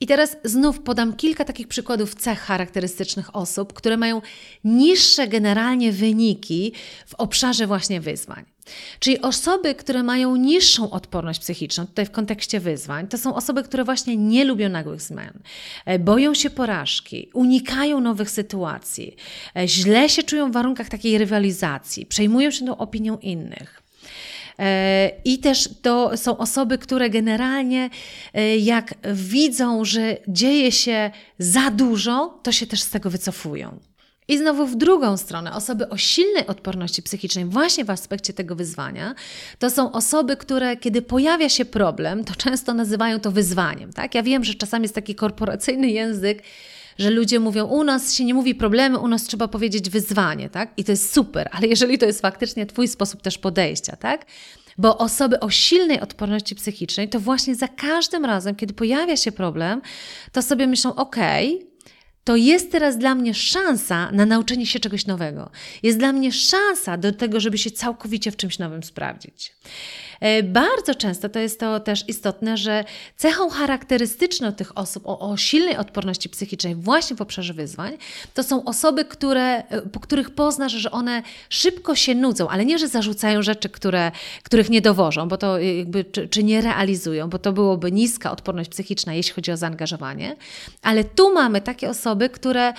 Speaker 1: I teraz znów podam kilka takich przykładów cech charakterystycznych osób, które mają niższe generalnie wyniki w obszarze właśnie wyzwań. Czyli osoby, które mają niższą odporność psychiczną, tutaj w kontekście wyzwań, to są osoby, które właśnie nie lubią nagłych zmian, e, boją się porażki, unikają nowych sytuacji, e, źle się czują w warunkach takiej rywalizacji, przejmują się tą opinią innych. E, I też to są osoby, które generalnie, e, jak widzą, że dzieje się za dużo, to się też z tego wycofują. I znowu w drugą stronę, osoby o silnej odporności psychicznej, właśnie w aspekcie tego wyzwania, to są osoby, które, kiedy pojawia się problem, to często nazywają to wyzwaniem. Tak? Ja wiem, że czasami jest taki korporacyjny język, że ludzie mówią, u nas się nie mówi problemy, u nas trzeba powiedzieć wyzwanie, tak? I to jest super, ale jeżeli to jest faktycznie Twój sposób też podejścia, tak? Bo osoby o silnej odporności psychicznej, to właśnie za każdym razem, kiedy pojawia się problem, to sobie myślą, okej, to jest teraz dla mnie szansa na nauczenie się czegoś nowego. Jest dla mnie szansa do tego, żeby się całkowicie w czymś nowym sprawdzić. E, bardzo często to jest to też istotne, że cechą charakterystyczną tych osób o, o silnej odporności psychicznej właśnie w obszarze wyzwań, to są osoby, które, e, po których poznasz, że one szybko się nudzą, ale nie, że zarzucają rzeczy, które, których nie dowożą, bo to jakby, czy, czy nie realizują, bo to byłoby niska odporność psychiczna, jeśli chodzi o zaangażowanie, ale tu mamy takie osoby, które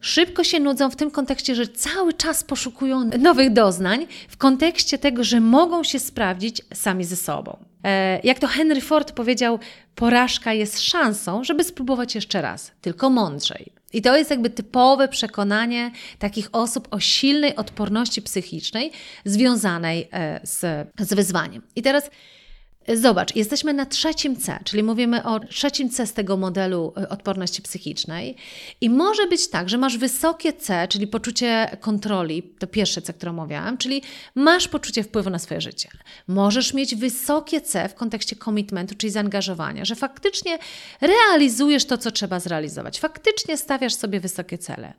Speaker 1: szybko się nudzą w tym kontekście, że cały czas poszukują nowych doznań, w kontekście tego, że mogą się sprawdzić sami ze sobą. E, jak to Henry Ford powiedział, porażka jest szansą, żeby spróbować jeszcze raz, tylko mądrzej. I to jest jakby typowe przekonanie takich osób o silnej odporności psychicznej związanej e, z, z wyzwaniem. I teraz Zobacz, jesteśmy na trzecim C, czyli mówimy o trzecim C z tego modelu y, odporności psychicznej. I może być tak, że masz wysokie C, czyli poczucie kontroli, to pierwsze C, które omawiałam, czyli masz poczucie wpływu na swoje życie. Możesz mieć wysokie C w kontekście commitmentu, czyli zaangażowania, że faktycznie realizujesz to, co trzeba zrealizować, faktycznie stawiasz sobie wysokie cele.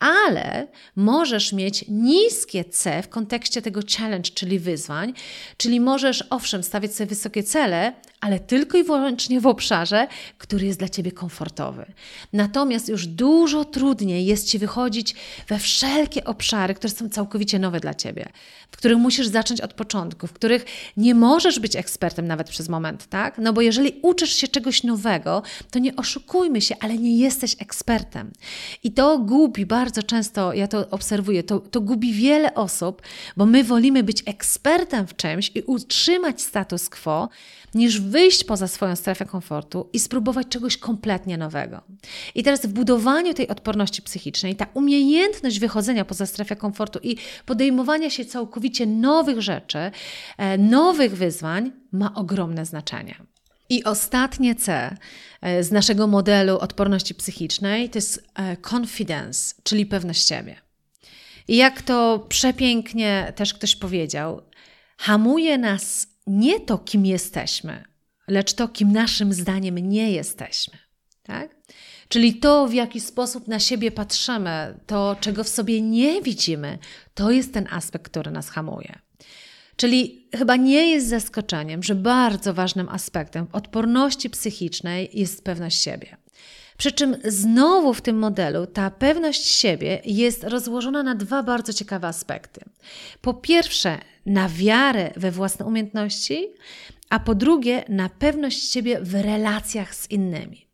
Speaker 1: Ale możesz mieć niskie C w kontekście tego challenge, czyli wyzwań, czyli możesz owszem stawiać sobie wysokie cele, ale tylko i wyłącznie w obszarze, który jest dla Ciebie komfortowy. Natomiast już dużo trudniej jest Ci wychodzić we wszelkie obszary, które są całkowicie nowe dla Ciebie, w których musisz zacząć od początku, w których nie możesz być ekspertem nawet przez moment, tak? No bo jeżeli uczysz się czegoś nowego, to nie oszukujmy się, ale nie jesteś ekspertem. I to gubi bardzo często, ja to obserwuję, to, to gubi wiele osób, bo my wolimy być ekspertem w czymś i utrzymać status quo, niż wyjść poza swoją strefę komfortu i spróbować czegoś kompletnie nowego. I teraz w budowaniu tej odporności psychicznej, ta umiejętność wychodzenia poza strefę komfortu i podejmowania się całkowicie nowych rzeczy, e, nowych wyzwań ma ogromne znaczenie. I ostatnie C e, z naszego modelu odporności psychicznej to jest e, confidence, czyli pewność siebie. I jak to przepięknie też ktoś powiedział, hamuje nas nie to, kim jesteśmy, lecz to, kim naszym zdaniem nie jesteśmy. Tak? Czyli to, w jaki sposób na siebie patrzymy, to, czego w sobie nie widzimy, to jest ten aspekt, który nas hamuje. Czyli chyba nie jest zaskoczeniem, że bardzo ważnym aspektem odporności psychicznej jest pewność siebie. Przy czym znowu w tym modelu ta pewność siebie jest rozłożona na dwa bardzo ciekawe aspekty. Po pierwsze, na wiarę we własne umiejętności, a po drugie, na pewność siebie w relacjach z innymi.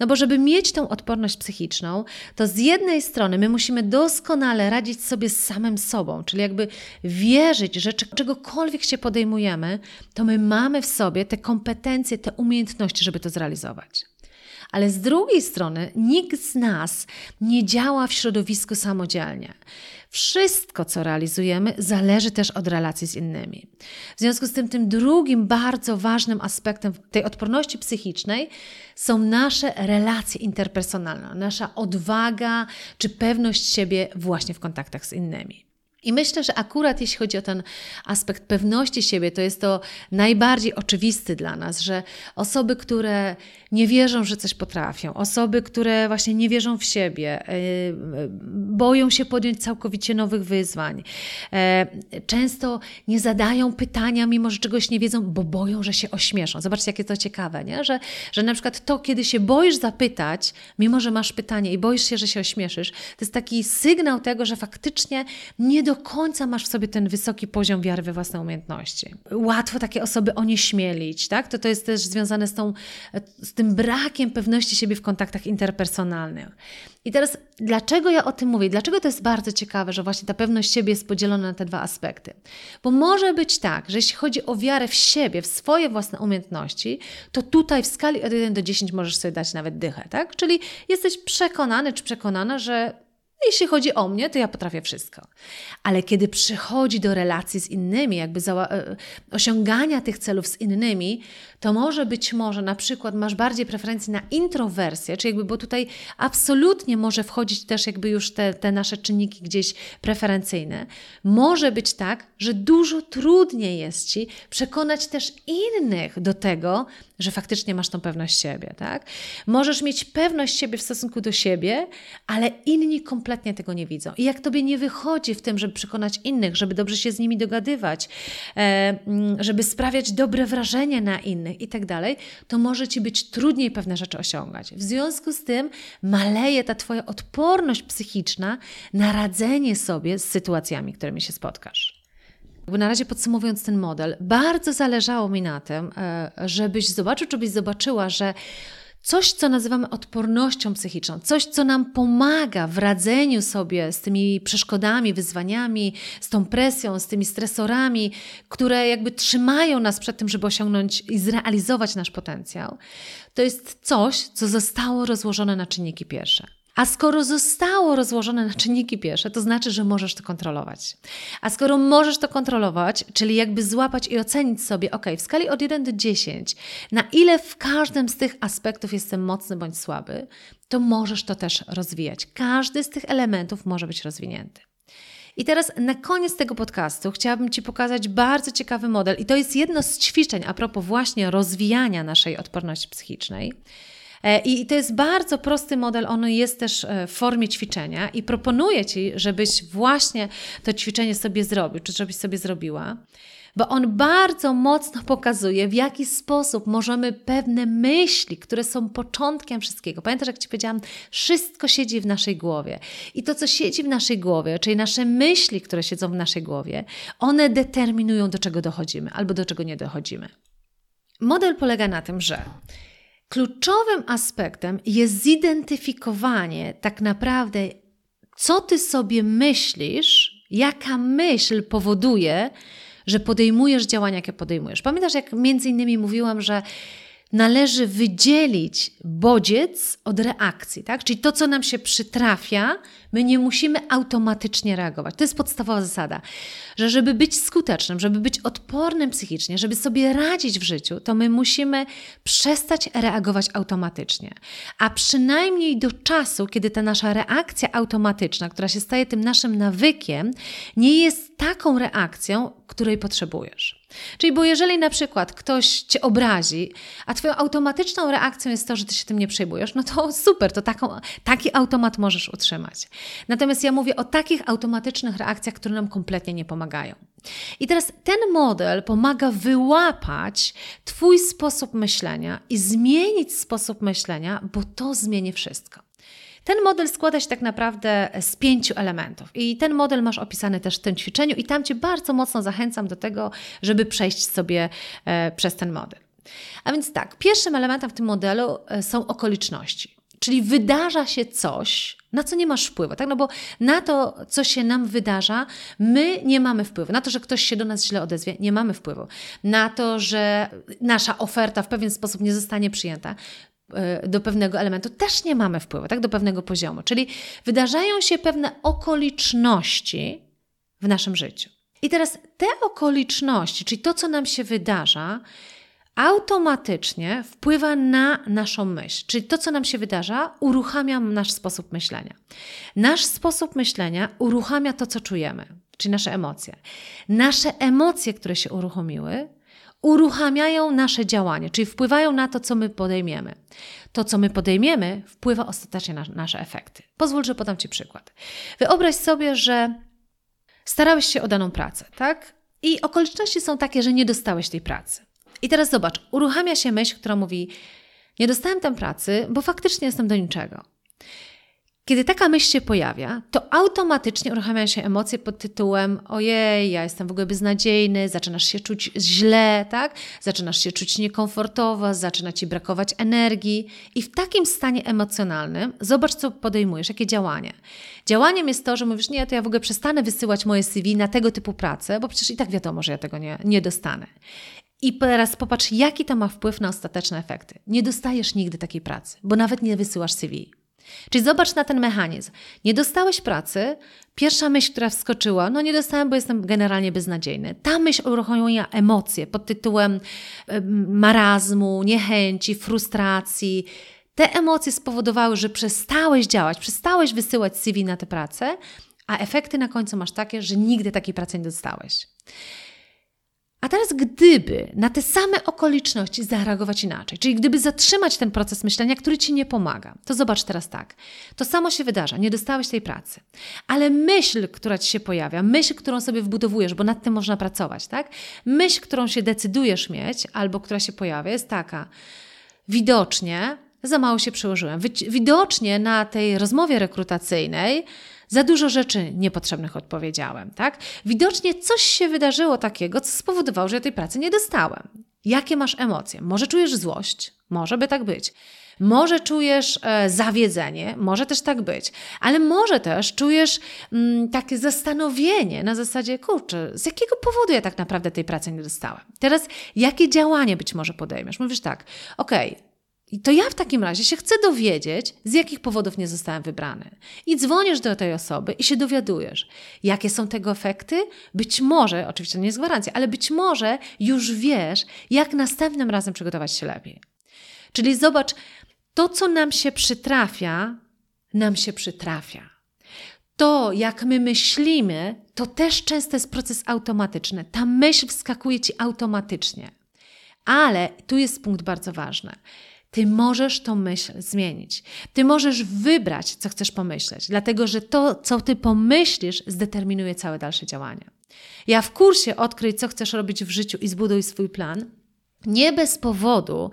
Speaker 1: No bo żeby mieć tą odporność psychiczną, to z jednej strony my musimy doskonale radzić sobie z samym sobą, czyli jakby wierzyć, że czegokolwiek się podejmujemy, to my mamy w sobie te kompetencje, te umiejętności, żeby to zrealizować. Ale z drugiej strony nikt z nas nie działa w środowisku samodzielnie. Wszystko, co realizujemy, zależy też od relacji z innymi. W związku z tym, tym drugim bardzo ważnym aspektem tej odporności psychicznej są nasze relacje interpersonalne, nasza odwaga czy pewność siebie właśnie w kontaktach z innymi. I myślę, że akurat jeśli chodzi o ten aspekt pewności siebie, to jest to najbardziej oczywisty dla nas, że osoby, które nie wierzą, że coś potrafią, osoby, które właśnie nie wierzą w siebie, yy, boją się podjąć całkowicie nowych wyzwań, yy, często nie zadają pytania, mimo że czegoś nie wiedzą, bo boją, że się ośmieszą. Zobaczcie, jakie to ciekawe, nie? Że, że na przykład to, kiedy się boisz zapytać, mimo że masz pytanie i boisz się, że się ośmieszysz, to jest taki sygnał tego, że faktycznie nie do końca masz w sobie ten wysoki poziom wiary we własne umiejętności. Łatwo takie osoby onieśmielić, tak? To, to jest też związane z, tą, z tym brakiem pewności siebie w kontaktach interpersonalnych. I teraz, dlaczego ja o tym mówię? Dlaczego to jest bardzo ciekawe, że właśnie ta pewność siebie jest podzielona na te dwa aspekty? Bo może być tak, że jeśli chodzi o wiarę w siebie, w swoje własne umiejętności, to tutaj w skali od 1 do 10 możesz sobie dać nawet dychę, tak? Czyli jesteś przekonany czy przekonana, że jeśli chodzi o mnie, to ja potrafię wszystko. Ale kiedy przychodzi do relacji z innymi, jakby e, osiągania tych celów z innymi, to może być może na przykład masz bardziej preferencję na introwersję, czyli jakby, bo tutaj absolutnie może wchodzić też jakby już te, te nasze czynniki gdzieś preferencyjne. Może być tak, że dużo trudniej jest Ci przekonać też innych do tego, że faktycznie masz tą pewność siebie, tak? Możesz mieć pewność siebie w stosunku do siebie, ale inni kompletnie tego nie widzą. I jak tobie nie wychodzi w tym, żeby przekonać innych, żeby dobrze się z nimi dogadywać, e, mm, żeby sprawiać dobre wrażenie na innych i tak dalej, to może ci być trudniej pewne rzeczy osiągać. W związku z tym maleje ta twoja odporność psychiczna na radzenie sobie z sytuacjami, którymi się spotkasz. Na razie podsumowując ten model, bardzo zależało mi na tym, e, żebyś zobaczył, czy byś zobaczyła, że coś, co nazywamy odpornością psychiczną, coś, co nam pomaga w radzeniu sobie z tymi przeszkodami, wyzwaniami, z tą presją, z tymi stresorami, które jakby trzymają nas przed tym, żeby osiągnąć i zrealizować nasz potencjał, to jest coś, co zostało rozłożone na czynniki pierwsze. A skoro zostało rozłożone na czynniki pierwsze, to znaczy, że możesz to kontrolować. A skoro możesz to kontrolować, czyli jakby złapać i ocenić sobie, ok, w skali od 1 do 10, na ile w każdym z tych aspektów jestem mocny bądź słaby, to możesz to też rozwijać. Każdy z tych elementów może być rozwinięty. I teraz na koniec tego podcastu chciałabym Ci pokazać bardzo ciekawy model, i to jest jedno z ćwiczeń a propos właśnie rozwijania naszej odporności psychicznej. E, I to jest bardzo prosty model, on jest też e, w formie ćwiczenia i proponuję Ci, żebyś właśnie to ćwiczenie sobie zrobił, czy żebyś sobie zrobiła bo on bardzo mocno pokazuje, w jaki sposób możemy pewne myśli, które są początkiem wszystkiego. Pamiętasz, jak Ci powiedziałam, wszystko siedzi w naszej głowie. I to, co siedzi w naszej głowie, czyli nasze myśli, które siedzą w naszej głowie, one determinują, do czego dochodzimy albo do czego nie dochodzimy. Model polega na tym, że Kluczowym aspektem jest zidentyfikowanie tak naprawdę, co ty sobie myślisz, jaka myśl powoduje, że podejmujesz działania, jakie podejmujesz. Pamiętasz, jak między innymi mówiłam, że należy wydzielić bodziec od reakcji, tak? Czyli to, co nam się przytrafia, My nie musimy automatycznie reagować. To jest podstawowa zasada, że żeby być skutecznym, żeby być odpornym psychicznie, żeby sobie radzić w życiu, to my musimy przestać reagować automatycznie. A przynajmniej do czasu, kiedy ta nasza reakcja automatyczna, która się staje tym naszym nawykiem, nie jest taką reakcją, której potrzebujesz. Czyli, bo jeżeli na przykład ktoś cię obrazi, a twoją automatyczną reakcją jest to, że ty się tym nie przejmujesz, no to super, to taką, taki automat możesz utrzymać. Natomiast ja mówię o takich automatycznych reakcjach, które nam kompletnie nie pomagają. I teraz ten model pomaga wyłapać Twój sposób myślenia i zmienić sposób myślenia, bo to zmieni wszystko. Ten model składa się tak naprawdę z pięciu elementów i ten model masz opisany też w tym ćwiczeniu i tam Cię bardzo mocno zachęcam do tego, żeby przejść sobie e, przez ten model. A więc tak, pierwszym elementem w tym modelu e, są okoliczności. Czyli wydarza się coś, na co nie masz wpływu, tak? No bo na to, co się nam wydarza, my nie mamy wpływu. Na to, że ktoś się do nas źle odezwie, nie mamy wpływu. Na to, że nasza oferta w pewien sposób nie zostanie przyjęta, E, do pewnego elementu też nie mamy wpływu, tak, do pewnego poziomu. Czyli wydarzają się pewne okoliczności w naszym życiu. I teraz te okoliczności, czyli to, co nam się wydarza, automatycznie wpływa na naszą myśl. Czyli to, co nam się wydarza, uruchamia nasz sposób myślenia. Nasz sposób myślenia uruchamia to, co czujemy, czyli nasze emocje. Nasze emocje, które się uruchomiły, uruchamiają nasze działanie, czyli wpływają na to, co my podejmiemy. To, co my podejmiemy, wpływa ostatecznie na nasze efekty. Pozwól, że podam Ci przykład. Wyobraź sobie, że starałeś się o daną pracę, tak? I okoliczności są takie, że nie dostałeś tej pracy. I teraz zobacz, uruchamia się myśl, która mówi: Nie dostałem tam pracy, bo faktycznie jestem do niczego. Kiedy taka myśl się pojawia, to automatycznie uruchamiają się emocje pod tytułem ojej, ja jestem w ogóle beznadziejny, zaczynasz się czuć źle, tak? Zaczynasz się czuć niekomfortowo, zaczyna Ci brakować energii i w takim stanie emocjonalnym zobacz, co podejmujesz, jakie działanie. Działaniem jest to, że mówisz, nie, to ja w ogóle przestanę wysyłać moje CV na tego typu pracę, bo przecież i tak wiadomo, że ja tego nie, nie dostanę. I teraz popatrz, jaki to ma wpływ na ostateczne efekty. Nie dostajesz nigdy takiej pracy, bo nawet nie wysyłasz CV. Czyli zobacz na ten mechanizm. Nie dostałeś pracy, pierwsza myśl, która wskoczyła, no nie dostałem, bo jestem generalnie beznadziejny. Ta myśl uruchomiła emocje pod tytułem marazmu, niechęci, frustracji. Te emocje spowodowały, że przestałeś działać, przestałeś wysyłać CV na tę pracę, a efekty na końcu masz takie, że nigdy takiej pracy nie dostałeś. A teraz, gdyby na te same okoliczności zareagować inaczej, czyli gdyby zatrzymać ten proces myślenia, który ci nie pomaga, to zobacz teraz tak. To samo się wydarza, nie dostałeś tej pracy, ale myśl, która ci się pojawia, myśl, którą sobie wbudowujesz, bo nad tym można pracować, tak? Myśl, którą się decydujesz mieć, albo która się pojawia, jest taka. Widocznie za mało się przełożyłem. Widocznie na tej rozmowie rekrutacyjnej za dużo rzeczy niepotrzebnych odpowiedziałem, tak? Widocznie coś się wydarzyło takiego, co spowodowało, że ja tej pracy nie dostałem. Jakie masz emocje? Może czujesz złość? Może by tak być. Może czujesz e, zawiedzenie, może też tak być, ale może też czujesz mm, takie zastanowienie na zasadzie, kurczę, z jakiego powodu ja tak naprawdę tej pracy nie dostałem? Teraz, jakie działanie być może podejmiesz? Mówisz tak, okej, okay, i to ja w takim razie się chcę dowiedzieć, z jakich powodów nie zostałem wybrany. I dzwonisz do tej osoby i się dowiadujesz, jakie są tego efekty. Być może, oczywiście nie jest gwarancja, ale być może już wiesz, jak następnym razem przygotować się lepiej. Czyli zobacz, to, co nam się przytrafia, nam się przytrafia. To, jak my myślimy, to też często jest proces automatyczny. Ta myśl wskakuje ci automatycznie. Ale tu jest punkt bardzo ważny. Ty możesz tą myśl zmienić. Ty możesz wybrać, co chcesz pomyśleć, dlatego że to, co ty pomyślisz, zdeterminuje całe dalsze działanie. Ja w kursie Odkryj, co chcesz robić w życiu i zbuduj swój plan nie bez powodu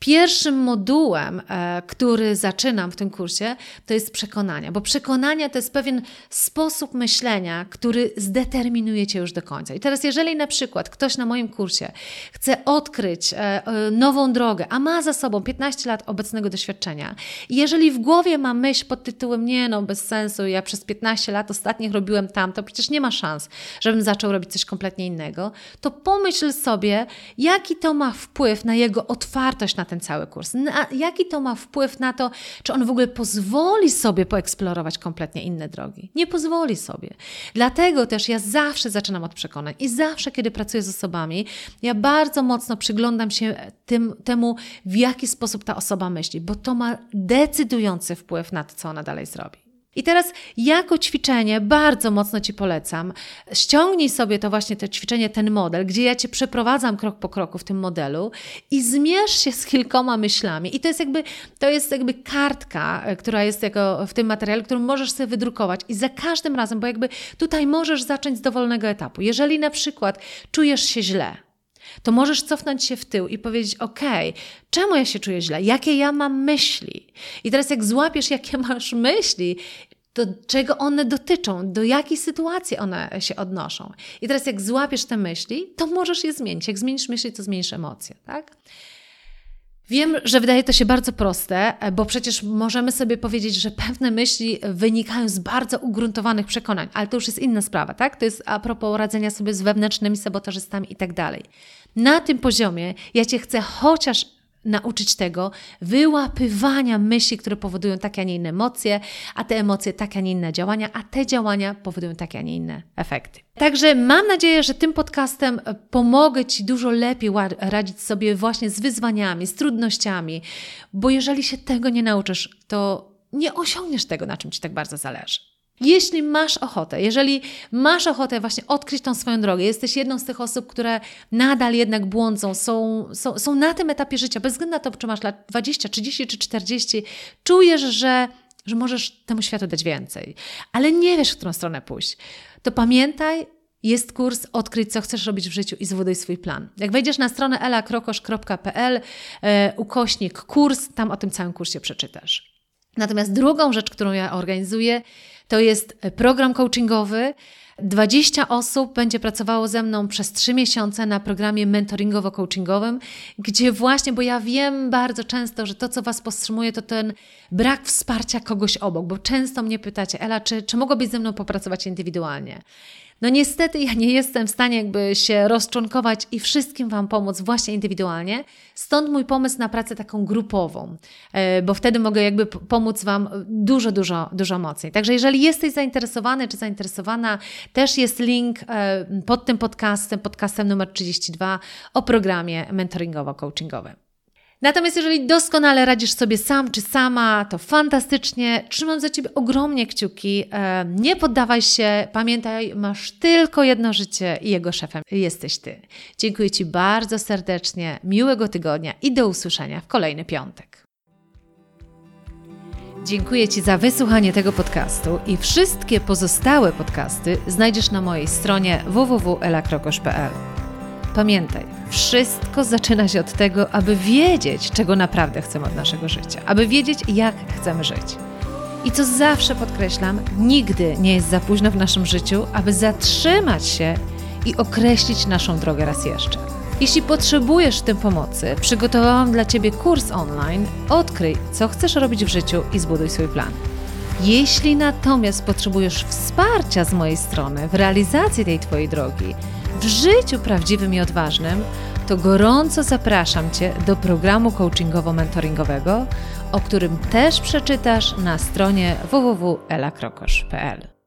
Speaker 1: pierwszym modułem, e, który zaczynam w tym kursie, to jest przekonania, bo przekonania to jest pewien sposób myślenia, który zdeterminuje cię już do końca. I teraz, jeżeli na przykład ktoś na moim kursie chce odkryć e, e, nową drogę, a ma za sobą 15 lat obecnego doświadczenia, i jeżeli w głowie ma myśl pod tytułem nie no, bez sensu, ja przez 15 lat ostatnich robiłem tam, to przecież nie ma szans, żebym zaczął robić coś kompletnie innego, to pomyśl sobie, jaki to ma ma wpływ na jego otwartość na ten cały kurs? Na, jaki to ma wpływ na to, czy on w ogóle pozwoli sobie poeksplorować kompletnie inne drogi? Nie pozwoli sobie. Dlatego też ja zawsze zaczynam od przekonań i zawsze, kiedy pracuję z osobami, ja bardzo mocno przyglądam się tym, temu, w jaki sposób ta osoba myśli, bo to ma decydujący wpływ na to, co ona dalej zrobi. I teraz jako ćwiczenie bardzo mocno Ci polecam. Ściągnij sobie to właśnie to ćwiczenie, ten model, gdzie ja Cię przeprowadzam krok po kroku w tym modelu i zmierz się z kilkoma myślami. I to jest jakby, to jest jakby kartka, e, która jest jako w tym materiale, którą możesz sobie wydrukować i za każdym razem, bo jakby tutaj możesz zacząć z dowolnego etapu. Jeżeli na przykład czujesz się źle, to możesz cofnąć się w tył i powiedzieć: OK, czemu ja się czuję źle? Jakie ja mam myśli? I teraz, jak złapiesz, jakie masz myśli, do czego one dotyczą, do jakiej sytuacji one się odnoszą. I teraz, jak złapiesz te myśli, to możesz je zmienić. Jak zmienisz myśli, to zmienisz emocje, tak? Wiem, że wydaje to się bardzo proste, bo przecież możemy sobie powiedzieć, że pewne myśli wynikają z bardzo ugruntowanych przekonań, ale to już jest inna sprawa, tak? To jest a propos radzenia sobie z wewnętrznymi sabotażystami i tak dalej. Na tym poziomie ja Cię chcę chociaż nauczyć tego wyłapywania myśli, które powodują takie, a nie inne emocje, a te emocje takie, a nie inne działania, a te działania powodują takie, a nie inne efekty. Także mam nadzieję, że tym podcastem pomogę Ci dużo lepiej radzić sobie właśnie z wyzwaniami, z trudnościami, bo jeżeli się tego nie nauczysz, to nie osiągniesz tego, na czym Ci tak bardzo zależy. Jeśli masz ochotę, jeżeli masz ochotę właśnie odkryć tą swoją drogę, jesteś jedną z tych osób, które nadal jednak błądzą, są, są, są na tym etapie życia, bez względu na to, czy masz lat 20, 30 czy 40, czujesz, że, że możesz temu światu dać więcej, ale nie wiesz, w którą stronę pójść, to pamiętaj, jest kurs Odkryć, co chcesz robić w życiu i zbuduj swój plan. Jak wejdziesz na stronę elakrokosz.pl e, ukośnik kurs, tam o tym całym kursie przeczytasz. Natomiast drugą rzecz, którą ja organizuję, to jest program coachingowy. 20 osób będzie pracowało ze mną przez 3 miesiące na programie mentoringowo-coachingowym, gdzie właśnie, bo ja wiem bardzo często, że to, co Was powstrzymuje, to ten brak wsparcia kogoś obok, bo często mnie pytacie, Ela, czy, czy mogłabyś ze mną popracować indywidualnie? No niestety ja nie jestem w stanie jakby się rozczłonkować i wszystkim Wam pomóc właśnie indywidualnie. Stąd mój pomysł na pracę taką grupową, e, bo wtedy mogę jakby pomóc Wam dużo, dużo, dużo mocniej. Także jeżeli jesteś zainteresowany czy zainteresowana, też jest link e, pod tym podcastem, podcastem numer 32 o programie mentoringowo-coachingowym. Natomiast jeżeli doskonale radzisz sobie sam czy sama, to fantastycznie. Trzymam za Ciebie ogromnie kciuki. E, nie poddawaj się. Pamiętaj, masz tylko jedno życie i jego szefem jesteś Ty. Dziękuję Ci bardzo serdecznie. Miłego tygodnia i do usłyszenia w kolejny piątek. Dziękuję Ci za wysłuchanie tego podcastu i wszystkie pozostałe podcasty znajdziesz na mojej stronie www.elakrokosz.pl. Pamiętaj, wszystko zaczyna się od tego, aby wiedzieć, czego naprawdę chcemy od naszego życia, aby wiedzieć, jak chcemy żyć. I co zawsze podkreślam, nigdy nie jest za późno w naszym życiu, aby zatrzymać się i określić naszą drogę raz jeszcze. Jeśli potrzebujesz w tym pomocy, przygotowałam dla Ciebie kurs online Odkryj, co chcesz robić w życiu i zbuduj swój plan. Jeśli natomiast potrzebujesz wsparcia z mojej strony w realizacji tej Twojej drogi, w życiu prawdziwym i odważnym, to gorąco zapraszam Cię do programu coachingowo-mentoringowego, o którym też przeczytasz na stronie www.elakrokosz.pl.